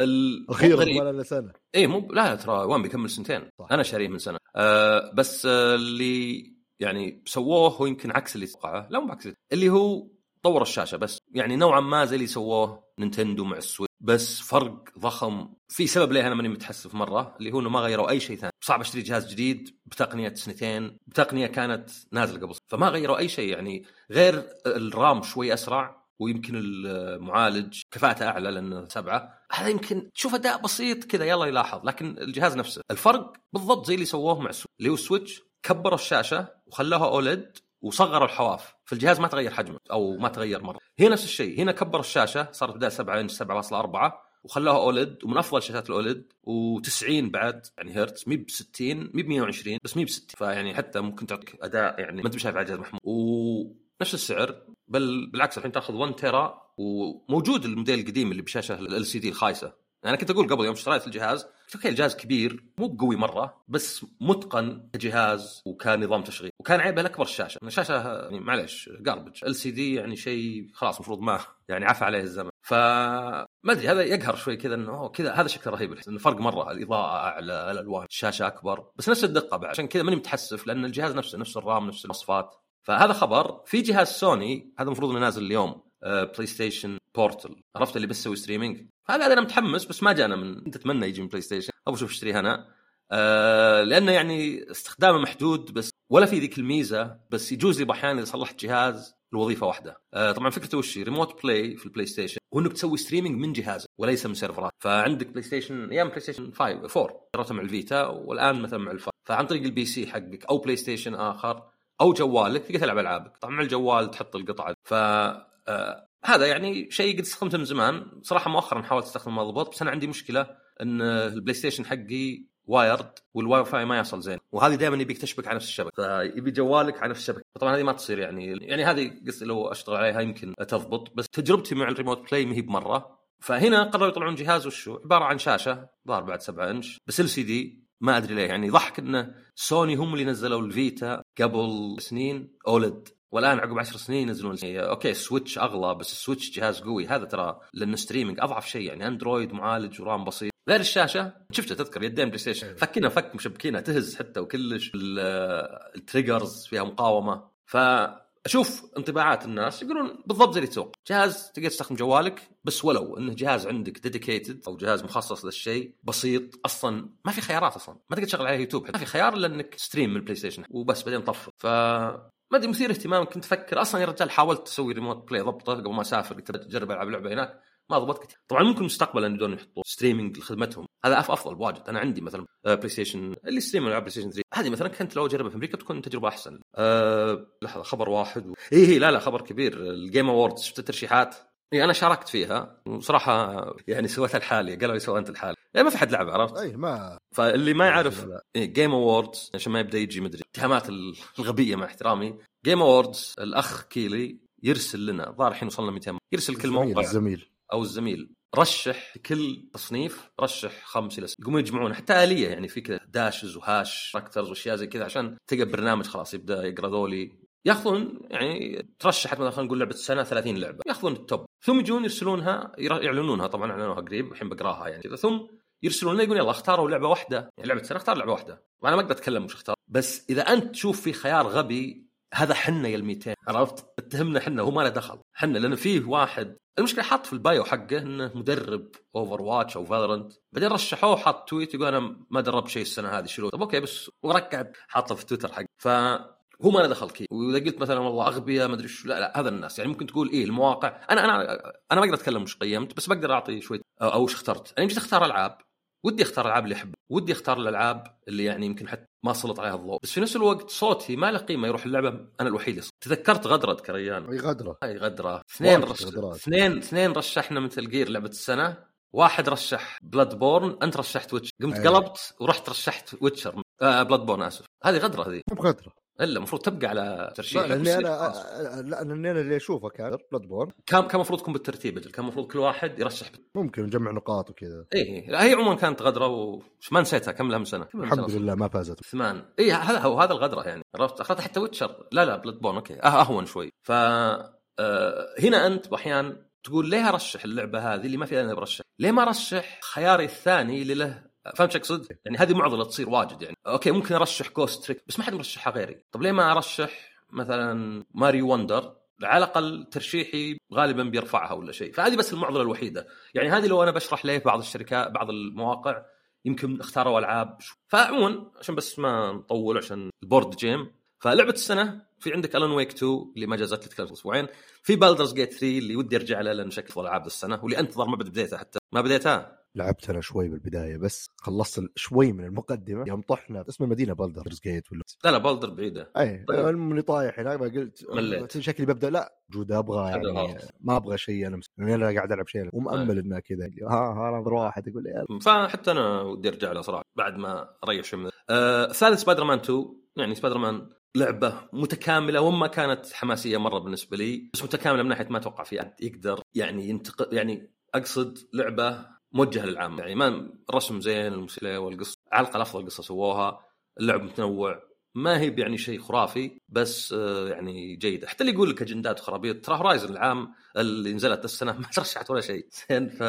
أخيرا. ولا سنه إيه مو لا ترى وان بيكمل سنتين. صح. أنا شاريه من سنة. آه بس آه اللي يعني سووه هو يمكن عكس اللي توقعه لا مو عكس اللي هو طور الشاشة بس يعني نوعا ما زي اللي سووه Nintendo مع ال Switch. بس فرق ضخم. في سبب ليه أنا ماني متحسف مرة اللي هو إنه ما غيروا أي شيء ثاني. صعب أشتري جهاز جديد بتقنية سنتين. بتقنية كانت نازلة قبل. فما غيروا أي شيء يعني. غير ال RAM شوي أسرع ويمكن المعالج كفاءته أعلى لأنه سبعة. هذا يمكن تشوف أداء بسيط كذا يلا يلاحظ. لكن الجهاز نفسه. الفرق بالضبط زي اللي سووه مع ال Switch. اللي هو ال Switch كبروا الشاشة وخلوها OLED. وصغروا الحواف. فالجهاز ما تغير حجمه أو ما تغير مرة. هنا نفس الشيء. هنا كبر الشاشة صارت بدال 7 إنش 7.4 وخلاها OLED ومن أفضل شاشات ال OLED و90 بعد يعني هرتز مي ب 60 مي ب 120 بس مي ب 60 فيعني حتى ممكن تعطيك أداء يعني ما أنت شايف على الجهاز محمود ونفس السعر بل بالعكس الحين تأخذ 1 تيرا وموجود الموديل القديم اللي بشاشة LCD الخايسة. أنا كنت أقول قبل يوم اشتريت الجهاز أوكي الجهاز كبير مو قوي مرة بس متقن كجهاز وكان نظام تشغيل. وكان عيبه الأكبر الشاشة. الشاشة يعني معلش garbage LCD يعني شيء خلاص المفروض ما يعني عفى عليه الزمن. ف ما أدري هذا يقهر شوي كذا إنه كذا هذا شكله رهيب. انه فرق مرة الإضاءة أعلى الألوان الشاشة أكبر. بس نفس الدقة بعد. عشان كذا ماني متحسف لأن الجهاز نفسه نفس ال RAM نفس المواصفات فهذا خبر. في جهاز سوني هذا المفروض إنه نازل اليوم. PlayStation Portal عرفت اللي بس يسوي streaming هذا أنا متحمس بس ما جانا من انت اتمنى يجي من PlayStation أبغى أشوف اشتريه أنا. آه لأنه يعني استخدامه محدود بس ولا في ذيك الميزة بس يجوز لي أحيانا إذا صلحت جهاز لوظيفه واحدة. آه طبعا فكرته وش؟ remote play في ال PlayStation هو إنك تسوي streaming من جهازك وليس من سيرفرات فعندك PlayStation أيام PlayStation 5 4 جربته مع ال Vita والآن مثلا مع الفا. فعن طريق ال PC حقك أو PlayStation آخر أو جوالك تقدر تلعب ألعابك. طبعا مع الجوال تحط القطعة. ف آه هذا يعني شيء قد استخدمته من زمان. صراحة مؤخرا حاولت استخدمه مضبوط بس أنا عندي مشكلة إن ال PlayStation حقي wired وال Wi-Fi ما يصل زين. وهذه دائما يبيك تشبك على نفس الشبكه فيبي جوالك على نفس الشبكه طبعا هذه ما تصير يعني. يعني هذه قصدي لو أشتغل عليها يمكن تضبط بس تجربتي مع ال remote play ما هي بمرة. فهنا قرروا يطلعون جهاز وشو؟ عبارة عن شاشة ظهر بعد 7 إنش بس LCD ما أدري ليه. يعني ضحك انه سوني هم اللي نزلوا ال Vita قبل سنين OLED. والآن عقب 10 سنين ينزلون okay ال Switch أغلى بس ال Switch جهاز قوي. هذا ترى لأنه streaming أضعف شيء. يعني Android معالج و RAM بسيط. غير الشاشة شفته تذكر يدين PlayStation. فكنا فك مشبكينها تهز حتى وكلش ال- ال triggers فيها مقاومة. فأشوف انطباعات الناس يقولون بالضبط زي اللي تسوق. جهاز تقدر تستخدم جوالك بس ولو إنه جهاز عندك dedicated أو جهاز مخصص للشيء بسيط أصلا ما في خيارات أصلا. ما تقدر تشغل عليه يوتيوب ما في خيار إلا إنك stream من ال PlayStation وبس بعدين طفل ف ما أدري مثير اهتمام. كنت أفكر أصلا يا رجال حاولت أسوي remote play ضبطه قبل ما أسافر قلت أجرب ألعب لعبة هناك. ما ضبطت طبعا ممكن مستقبلا يبدون يحطوا streaming لخدمتهم. هذا أفضل بواجد أنا عندي مثلا آه، PlayStation اللي stream ألعاب PlayStation 3 هذه مثلا كنت لو أجربها في أمريكا بتكون تجربة أحسن. أه لحظة خبر واحد و... اي إيه لا لا خبر كبير. ال Game Awards شفت الترشيحات؟ اي أنا شاركت فيها. وصراحة يعني سويتها لحالي قالوا لي سوى أنت لحالي يعني ما في حد لعب عرفت؟ اي ما فاللي ما يعرف. Game Awards عشان ما يبدأ يجي مدري اتهامات الغبية مع احترامي. Game Awards الأخ كيلي يرسل لنا ظاهر الحين وصلنا 200 يرسل كل موقع. الزميل. أو الزميل. رشح كل تصنيف رشح خمس إلى يقومون يجمعون حتى آلية يعني في كذا dashes و hash factors وأشياء زي كذا عشان تلقى برنامج خلاص يبدأ يقرأ ذولي. ياخذون يعني ترشحت مثلا خلينا نقول لعبة السنة 30 لعبة ياخذون ال top ثم يجون يرسلونها ير- يعلنونها طبعا أعلنوها قريب الحين بقراها يعني كذا. ثم يرسلون لنا يقول يلا اختاروا لعبة واحدة. يعني لعبة سنه اختار لعبة واحدة. وأنا ما أقدر أتكلم وش اختار بس إذا أنت تشوف في خيار غبي هذا حنا يا ال 200 عرفت؟ اتهمنا حنا هو ما له دخل. حنا لأنه فيه واحد المشكلة حاط في ال bio حقه إنه مدرب Overwatch أو Valorant بعدين رشحوه حاط tweet يقول أنا ما دربت شيء السنة هذه شيلوه طب okay بس وركع حاطه في تويتر حق ف هو ما له دخل كي. وإذا قلت مثلا والله أغبياء ما أدري شو لا لا هذا الناس. يعني ممكن تقول إيه المواقع. أنا أنا أنا ما أقدر أتكلم وش قيمت بس بقدر أعطي شوي أو وش اخترت. أنا جيت أختار ألعاب. ودي أختار الالعاب اللي أحبها. ودي أختار الألعاب اللي يعني يمكن حتى ما سلط عليها الضوء. بس في نفس الوقت صوتي ما له قيمة يروح اللعبة. أنا الوحيد اللي صوت. تذكرت غدرة كريان أي غدرة. هاي غدرة. اثنين رش... اثنين اثنين رشحنا مثل جير لعبة السنة. واحد رشح Bloodborne أنت رشحت Witch قمت أيه. قلبت ورحت رشحت Witcher. آه Bloodborne آسف. هذه غدرة هذه. مو بغدره إلا المفروض تبقى على ترشيح لا لأني أنا لا لأني أنا اللي أشوفه كان Bloodborne كان كان المفروض تكون بالترتيب كان المفروض كل واحد يرشح. ممكن نجمع نقاط وكذا. اي لا هي عموما كانت غدرة وش ما نسيتها كم لها من سنة؟ كم الحمد لله ما فازت. ثمان. اي هذا هو هذا الغدرة يعني. عرفت؟ أخذت حتى Witcher لا لا Bloodborne okay. أه- أهون شوي. ف آه، هنا أنت أحيانا تقول ليه أرشح اللعبة هذه اللي ما فيها أنا برشح ليه ما أرشح خياري الثاني اللي له فهمت شو أقصد؟ يعني هذه معضلة تصير واجد يعني. okay ممكن أرشح Ghost Trick بس ما حد مرشحها غيري. طب ليه ما أرشح مثلا Mario Wonder على الأقل ترشيحي غالبا بيرفعها ولا شيء. فهذه بس المعضلة الوحيدة. يعني هذه لو أنا بشرح ليه بعض الشركات بعض المواقع يمكن اختاروا ألعاب فعموما عشان بس ما نطول عشان ال board game. فلعبة السنة في عندك Alan Wake 2 اللي ما جازت تكلم أسبوعين. في Baldur's Gate 3 اللي ودي أرجع له لأن شكل ألعاب السنة واللي أنتظر ما بديتها حتى. ما بديتها؟ لعبت أنا شوي بالبداية بس خلصت شوي من المقدمة يوم طحنا اسم المدينة Baldur's Gate ولا لا لا Baldur بعيدة اي طيب. اللي طايح هناك ما قلت مليت. شكلي ببدأ لا جود أبغى يعني. ما أبغى شيء أنا مس- يعني أنا قاعد ألعب شيء ومأمل إنه كذا ها ها نظر واحد يقول لي يلا. فحتى أنا ودي أرجع له صراحة بعد ما اريح شوي من آه ثالث سبايدر مان 2 يعني سبايدر مان لعبة متكاملة وما كانت حماسية مرة بالنسبة لي بس متكاملة من ناحية ما أتوقع في احد يقدر يعني ينتق يعني أقصد لعبة موجهه للعامه يعني ما الرسم زين الموسيقى والقصة على الاقل افضل قصه سووها اللعب متنوع ما هي يعني شيء خرافي بس آه، يعني جيدة. حتى اللي يقول لك أجندات خرابيط ترى Horizon العام اللي نزلت السنة ما ترشحت ولا شيء. زين ف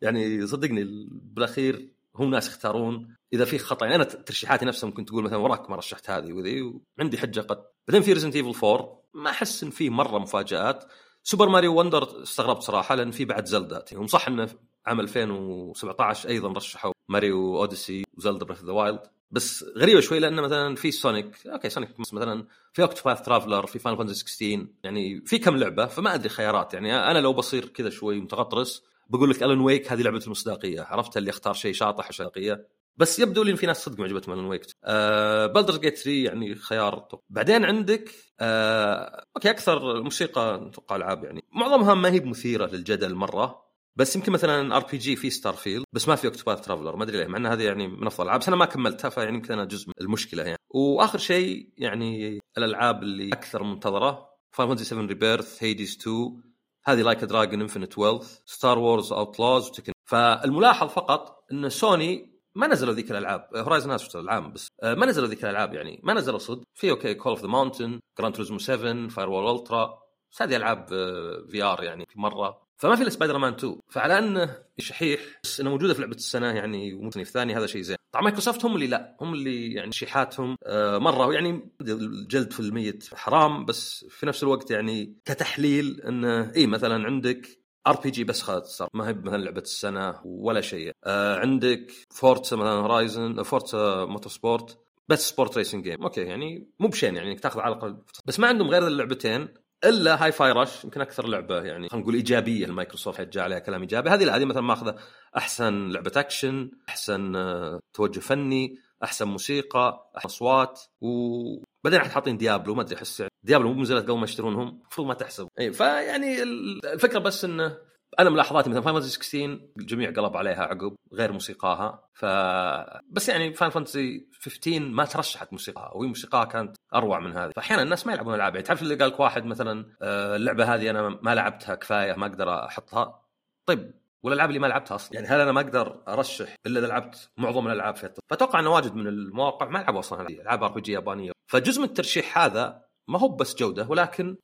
يعني صدقني بالأخير هم ناس يختارون. إذا في خطأ يعني أنا ترشيحاتي نفسها ممكن تقول مثلا وراك ما رشحت هذه وذي وعندي حجة قد. بعدين في Resident Evil 4 ما أحس إن في مرة مفاجآت. Super Mario Wonder استغربت صراحة لأن في بعد Zelda هم صح إنه عام 2017 أيضا رشحوا Mario Odyssey و Zelda Breath of the Wild. بس غريبة شوي لأن مثلا في Sonic okay Sonic مثلا في Octopath Traveler في Final Fantasy 16 يعني في كم لعبة فما أدري خيارات. يعني أنا لو بصير كذا شوي متغطرس بقول لك Alan Wake هذه لعبة المصداقية. عرفت اللي اختار شيء شاطح وشاقيه بس يبدو لي إن في ناس صدق معجبتهم Alan Wake. آه Baldur's Gate 3 يعني خيار top. بعدين عندك آه okay أكثر موسيقى أتوقع ألعاب يعني معظمها ما هي مثيره للجدل مرة. بس يمكن مثلا RPG في Starfield بس ما في Octopath Traveler ما أدري ليه مع ان هذه يعني من أفضل الألعاب بس أنا ما كملتها فيعني يمكن أنا جزء من المشكلة يعني. وآخر شيء يعني الألعاب اللي أكثر منتظرة Final Fantasy 7 Rebirth Hades 2 هذه Like a Dragon Infinite Wealth Star Wars Outlaws و Tekken. فالملاحظ فقط إن سوني ما نزلوا ذيك الألعاب Horizon هاز العام بس آه، ما نزلوا ذيك الألعاب يعني ما نزلوا صدق. في okay Call of the Mountain Gran Turismo 7 Firewall Ultra بس هذه ألعاب VR يعني مرة فما في سبايدر مان 2 فعلى أنه شحيح بس إنه موجودة في لعبة السنة يعني ومتصنف ثاني هذا شيء زين. طبعا مايكروسوفت هم اللي لا. هم اللي يعني شيحاتهم آه، مرة. يعني الجلد في الميت حرام بس في نفس الوقت يعني كتحليل انه اي مثلا عندك RPG بس خلاص صار. ما هي مثلا لعبة السنة ولا شيء. آه عندك Forza مثلا Horizon Forza Motorsport بس sport racing game okay يعني مو بشين يعني انك تاخذ على الأقل. بس ما عندهم غير اللعبتين. إلا Hi-Fi Rush يمكن أكثر لعبة يعني خلينا نقول إيجابية المايكروسوفت جاء عليها كلام إيجابي. هذه لا هذه مثلا ماخذة أحسن لعبة أكشن أحسن آه، توجه فني أحسن موسيقى أحسن أصوات وبعدين حاطين Diablo ما أدري أحس يعني Diablo مو نزلت قبل ما يشترونهم المفروض ما تحسب. إي فيعني ال- الفكرة بس إنه أنا ملاحظاتي مثلا Final Fantasy 16 الجميع قلب عليها عقب غير موسيقاها. ف بس يعني Final Fantasy 15 ما ترشحت موسيقاها وهي موسيقاها كانت أروع من هذه. فأحيانا الناس ما يلعبون ألعاب. يعني تعرف اللي قال واحد مثلا آه، اللعبة هذه أنا ما لعبتها كفاية ما أقدر أحطها؟ طيب والألعاب اللي ما لعبتها أصلا؟ يعني هل أنا ما أقدر أرشح إلا إذا لعبت معظم الألعاب في التص- فأتوقع انه واجد من المواقع ما لعبوا أصلا ألعاب RPG يابانية. فجزء من الترشيح هذا ما هو بس جودة ولكن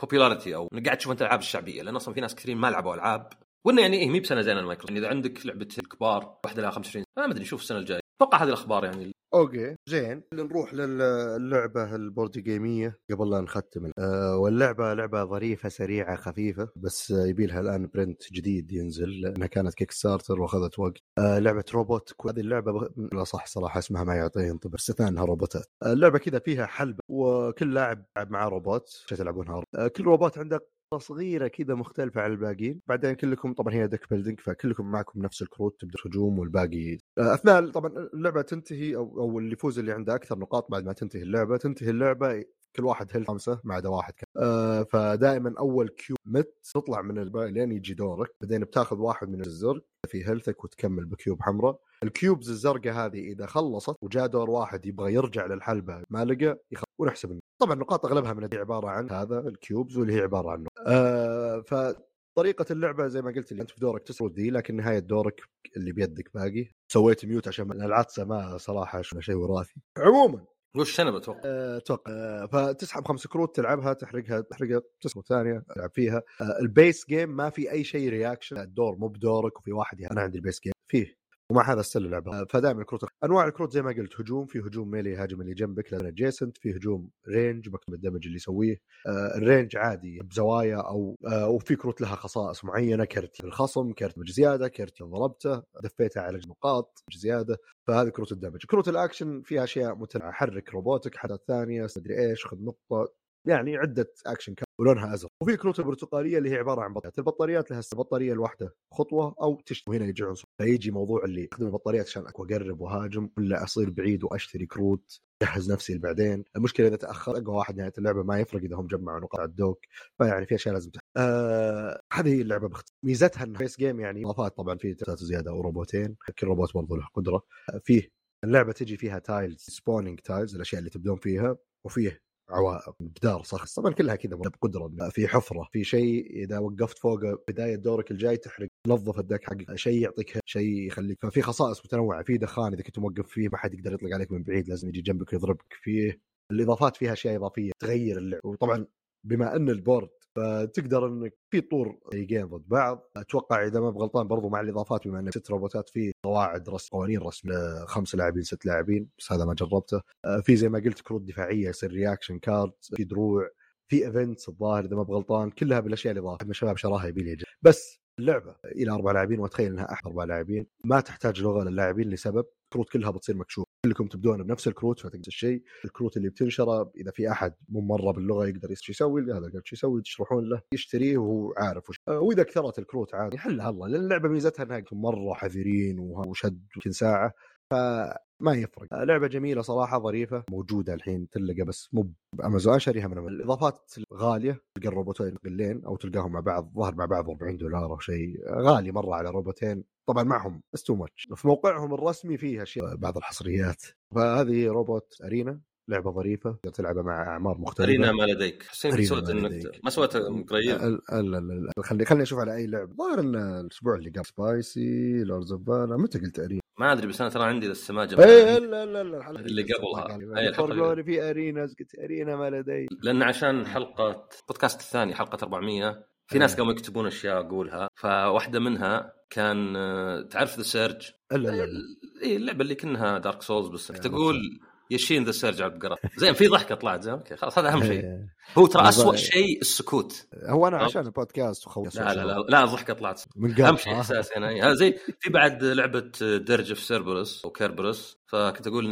popularity أو إنك قاعد تشوف أنت الألعاب الشعبية. لأن أصلا في ناس كثيرين ما لعبوا ألعاب. وإنه يعني إيه مي بسنة زينة المايكروسوفت يعني إذا عندك لعبة الكبار واحدة لها 25 ما أدري شوف السنة الجاية. أتوقع هذه الأخبار يعني. okay زين. نروح للعبه ال board game ية قبل لا نختم. أه واللعبة لعبة ظريفة سريعة خفيفة بس يبي لها الآن print جديد ينزل لأنها كانت Kickstarter وأخذت وقت. أه لعبة روبوت هذه اللعبة. لا صح صراحة اسمها ما يعطيه ينطبق بس انها روبوتات أه اللعبة كذا فيها حلبه وكل لاعب يلعب معاه روبوت تلعبونها أه كل روبوت عنده صغيرة كذا مختلفة عن الباقيين. بعدين كلكم طبعا هي deck building فكلكم معكم نفس الكروت تبدأ هجوم والباقي. آه، أثناء طبعا اللعبة تنتهي أو أو اللي يفوز اللي عنده أكثر نقاط بعد ما تنتهي اللعبة. تنتهي اللعبة كل واحد health خمسة ما عدا واحد كان. آه فدائما أول cube مت تطلع من الباقي لين يجي دورك. بعدين بتاخذ واحد من الزرق في health ك وتكمل ب cube حمراء. ال cubes الزرقاء هذه إذا خلصت وجاء دور واحد يبغى يرجع للحلبة ما لقى ونحسب طبعا النقاط أغلبها من عبارة عن هذا ال cubes واللي هي عبارة عنه آه فطريقة اللعبة زي ما قلت لي أنت في دورك تسرد دي لكن نهاية دورك اللي بيدك باقي. سويت mute عشان العطسة ما صراحة شيء وراثي. عموما. وش أنا بتوقع؟ آه، أتوقع. آه، فتسحب خمس كروت تلعبها تحرقها تحرقها تسحب ثانية تلعب فيها. آه، ال base game ما في أي شيء reaction الدور مو بدورك وفي واحد أنا عندي ال base game فيه. ومع هذا still اللعبه فدائما الكروت أنواع الكروت زي ما قلت هجوم في هجوم melee يهاجم اللي جنبك adjacent في هجوم range مكتوب ال damage اللي يسويه. آه ال range عادي بزوايا أو آه وفي كروت لها خصائص معينة كرت الخصم كرت زيادة كرت ضربته دفيته على نقاط زيادة. فهذه كروت ال damage. كروت الأكشن فيها أشياء متنوعة. حرك روبوتك حدث ثانية مدري إيش خذ نقطة. يعني عدة أكشن ولونها أزرق. وفي كروت البرتقالية اللي هي عبارة عن بطاريات. البطاريات لها البطاريه الواحده خطوة أو تشتري وهنا يجي عنصر فيجي موضوع اللي استخدم البطاريات عشان أقرب وهاجم. ولا أصير بعيد وأشتري كروت. جهز نفسي لبعدين. المشكلة إذا تأخر أقوى واحد نهاية اللعبة ما يفرق إذا هم جمعوا نقاط الدوك. فيعني في أشياء لازم تحت. آه هذه هي اللعبة باختصار ميزتها إنها فيس جيم يعني إضافات. طبعا في زيادة أو روبوتين. كل روبوت برضه له قدرة. آه، فيه اللعبة تجي فيها تايلز سبونينج تايلز الأشياء اللي تبدون فيها. وفيه عوائق جدار صخر طبعا كلها كذا بقدرة في حفرة في شيء إذا وقفت فوق بداية دورك الجاي تحرق نظف الدك حقك شيء يعطيك شيء يخليك ففي خصائص متنوعة في دخان إذا كنت موقف فيه ما حد يقدر يطلق عليك من بعيد لازم يجي جنبك ويضربك فيه الإضافات فيها أشياء إضافية تغير اللعب وطبعا بما أن البورد فتقدر إنك في طور فريقين ضد بعض. أتوقع إذا ما بغلطان برضو مع الإضافات بما إنك ست روبوتات في قواعد رسم قوانين رسم خمس لاعبين ست لاعبين بس هذا ما جربته. آه، في زي ما قلت كروت دفاعية يصير رياكشن كارد في دروع في ايفنتس الظاهر إذا ما بغلطان كلها بالأشياء من الشباب شراها يبي لي بس اللعبة إلى أربع لاعبين وأتخيل إنها أحد أربع لاعبين. ما تحتاج لغة للاعبين لسبب الكروت كلها بتصير مكشوفة. كلكم تبدون بنفس الكروت فتقدر الشيء. الكروت اللي بتنشره إذا في أحد مو مرة باللغة يقدر يسوي هذا قال شو يسوي؟ تشرحون له يشتريه وهو عارف وش آه، وإذا كثرت الكروت عادي يحلها الله. لأن اللعبة ميزتها إنها مرة حذرين وشد يمكن ساعة. فما يفرق. لعبة جميلة صراحة ظريفة. موجودة الحين تلقى بس مو بامازون شاريها من الإضافات غالية. تلقى الروبوتين قلين أو تلقاهم مع بعض ظهر مع بعض 40 دولار أو شيء. غالي مرة على روبوتين. طبعا معهم بس تو ماتش في موقعهم الرسمي فيه أشياء. بعض الحصريات. فهذه روبوت أرينا لعبة ظريفة. تلعبها مع أعمار مختلفة. أرينا ما لديك. حسين سويت إنك ما سويت قريب. لا لا لا خليني خليني أشوف على أي لعبة. ظاهر إن الأسبوع اللي قبل سبايسي لوردز اوف متى قلت أرينا؟ ما أدري بس أنا ترى عندي السماجه اي لا لا لا اللي قبلها. اي الحلقة في أريناز قلت أرينا ما لدي. لأن عشان حلقة بودكاست الثاني حلقة 400 في ناس قاموا يكتبون أشياء أقولها. فواحدة منها كان آه، تعرف ذا سيرج اي اللعبة اللي كأنها دارك سولز بس تقول يشين ذا سيرج على القرار. زين في ضحكة طلعت زين أوكي خلاص هذا أهم شيء. إيه. هو ترى اسوء شيء السكوت. هو أنا عشان البودكاست وخوص لا لا لا لا الضحكة طلعت. من أهم شيء احساس هنا زي في بعد لعبة درج في سيربرس أو كيربرس فكنت أقول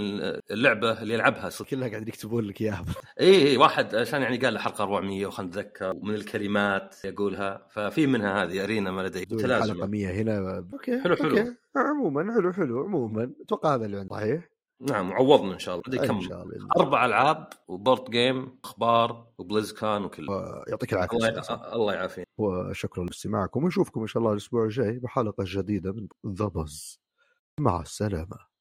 اللعبة اللي يلعبها صدق. كلها قاعد يكتبون لك إياها. اي اي واحد عشان يعني قال حلقة 400 وخلنا نتذكر ومن الكلمات يقولها ففي منها هذه أرينا ما لدي حلقة 100 هنا. أوكي حلو. حلو أوكي. عموما حلو حلو عموما. أتوقع هذا اللي صحيح. نعم وعوضنا إن شاء الله. كم؟ إن شاء الله. أربع ألعاب وبورد جيم أخبار وبليز كان وكل يعطيك العافية الله, الله يعافيك. وشكرا لاستماعكم ونشوفكم إن شاء الله الأسبوع الجاي بحلقة جديدة من ذا مع السلامة.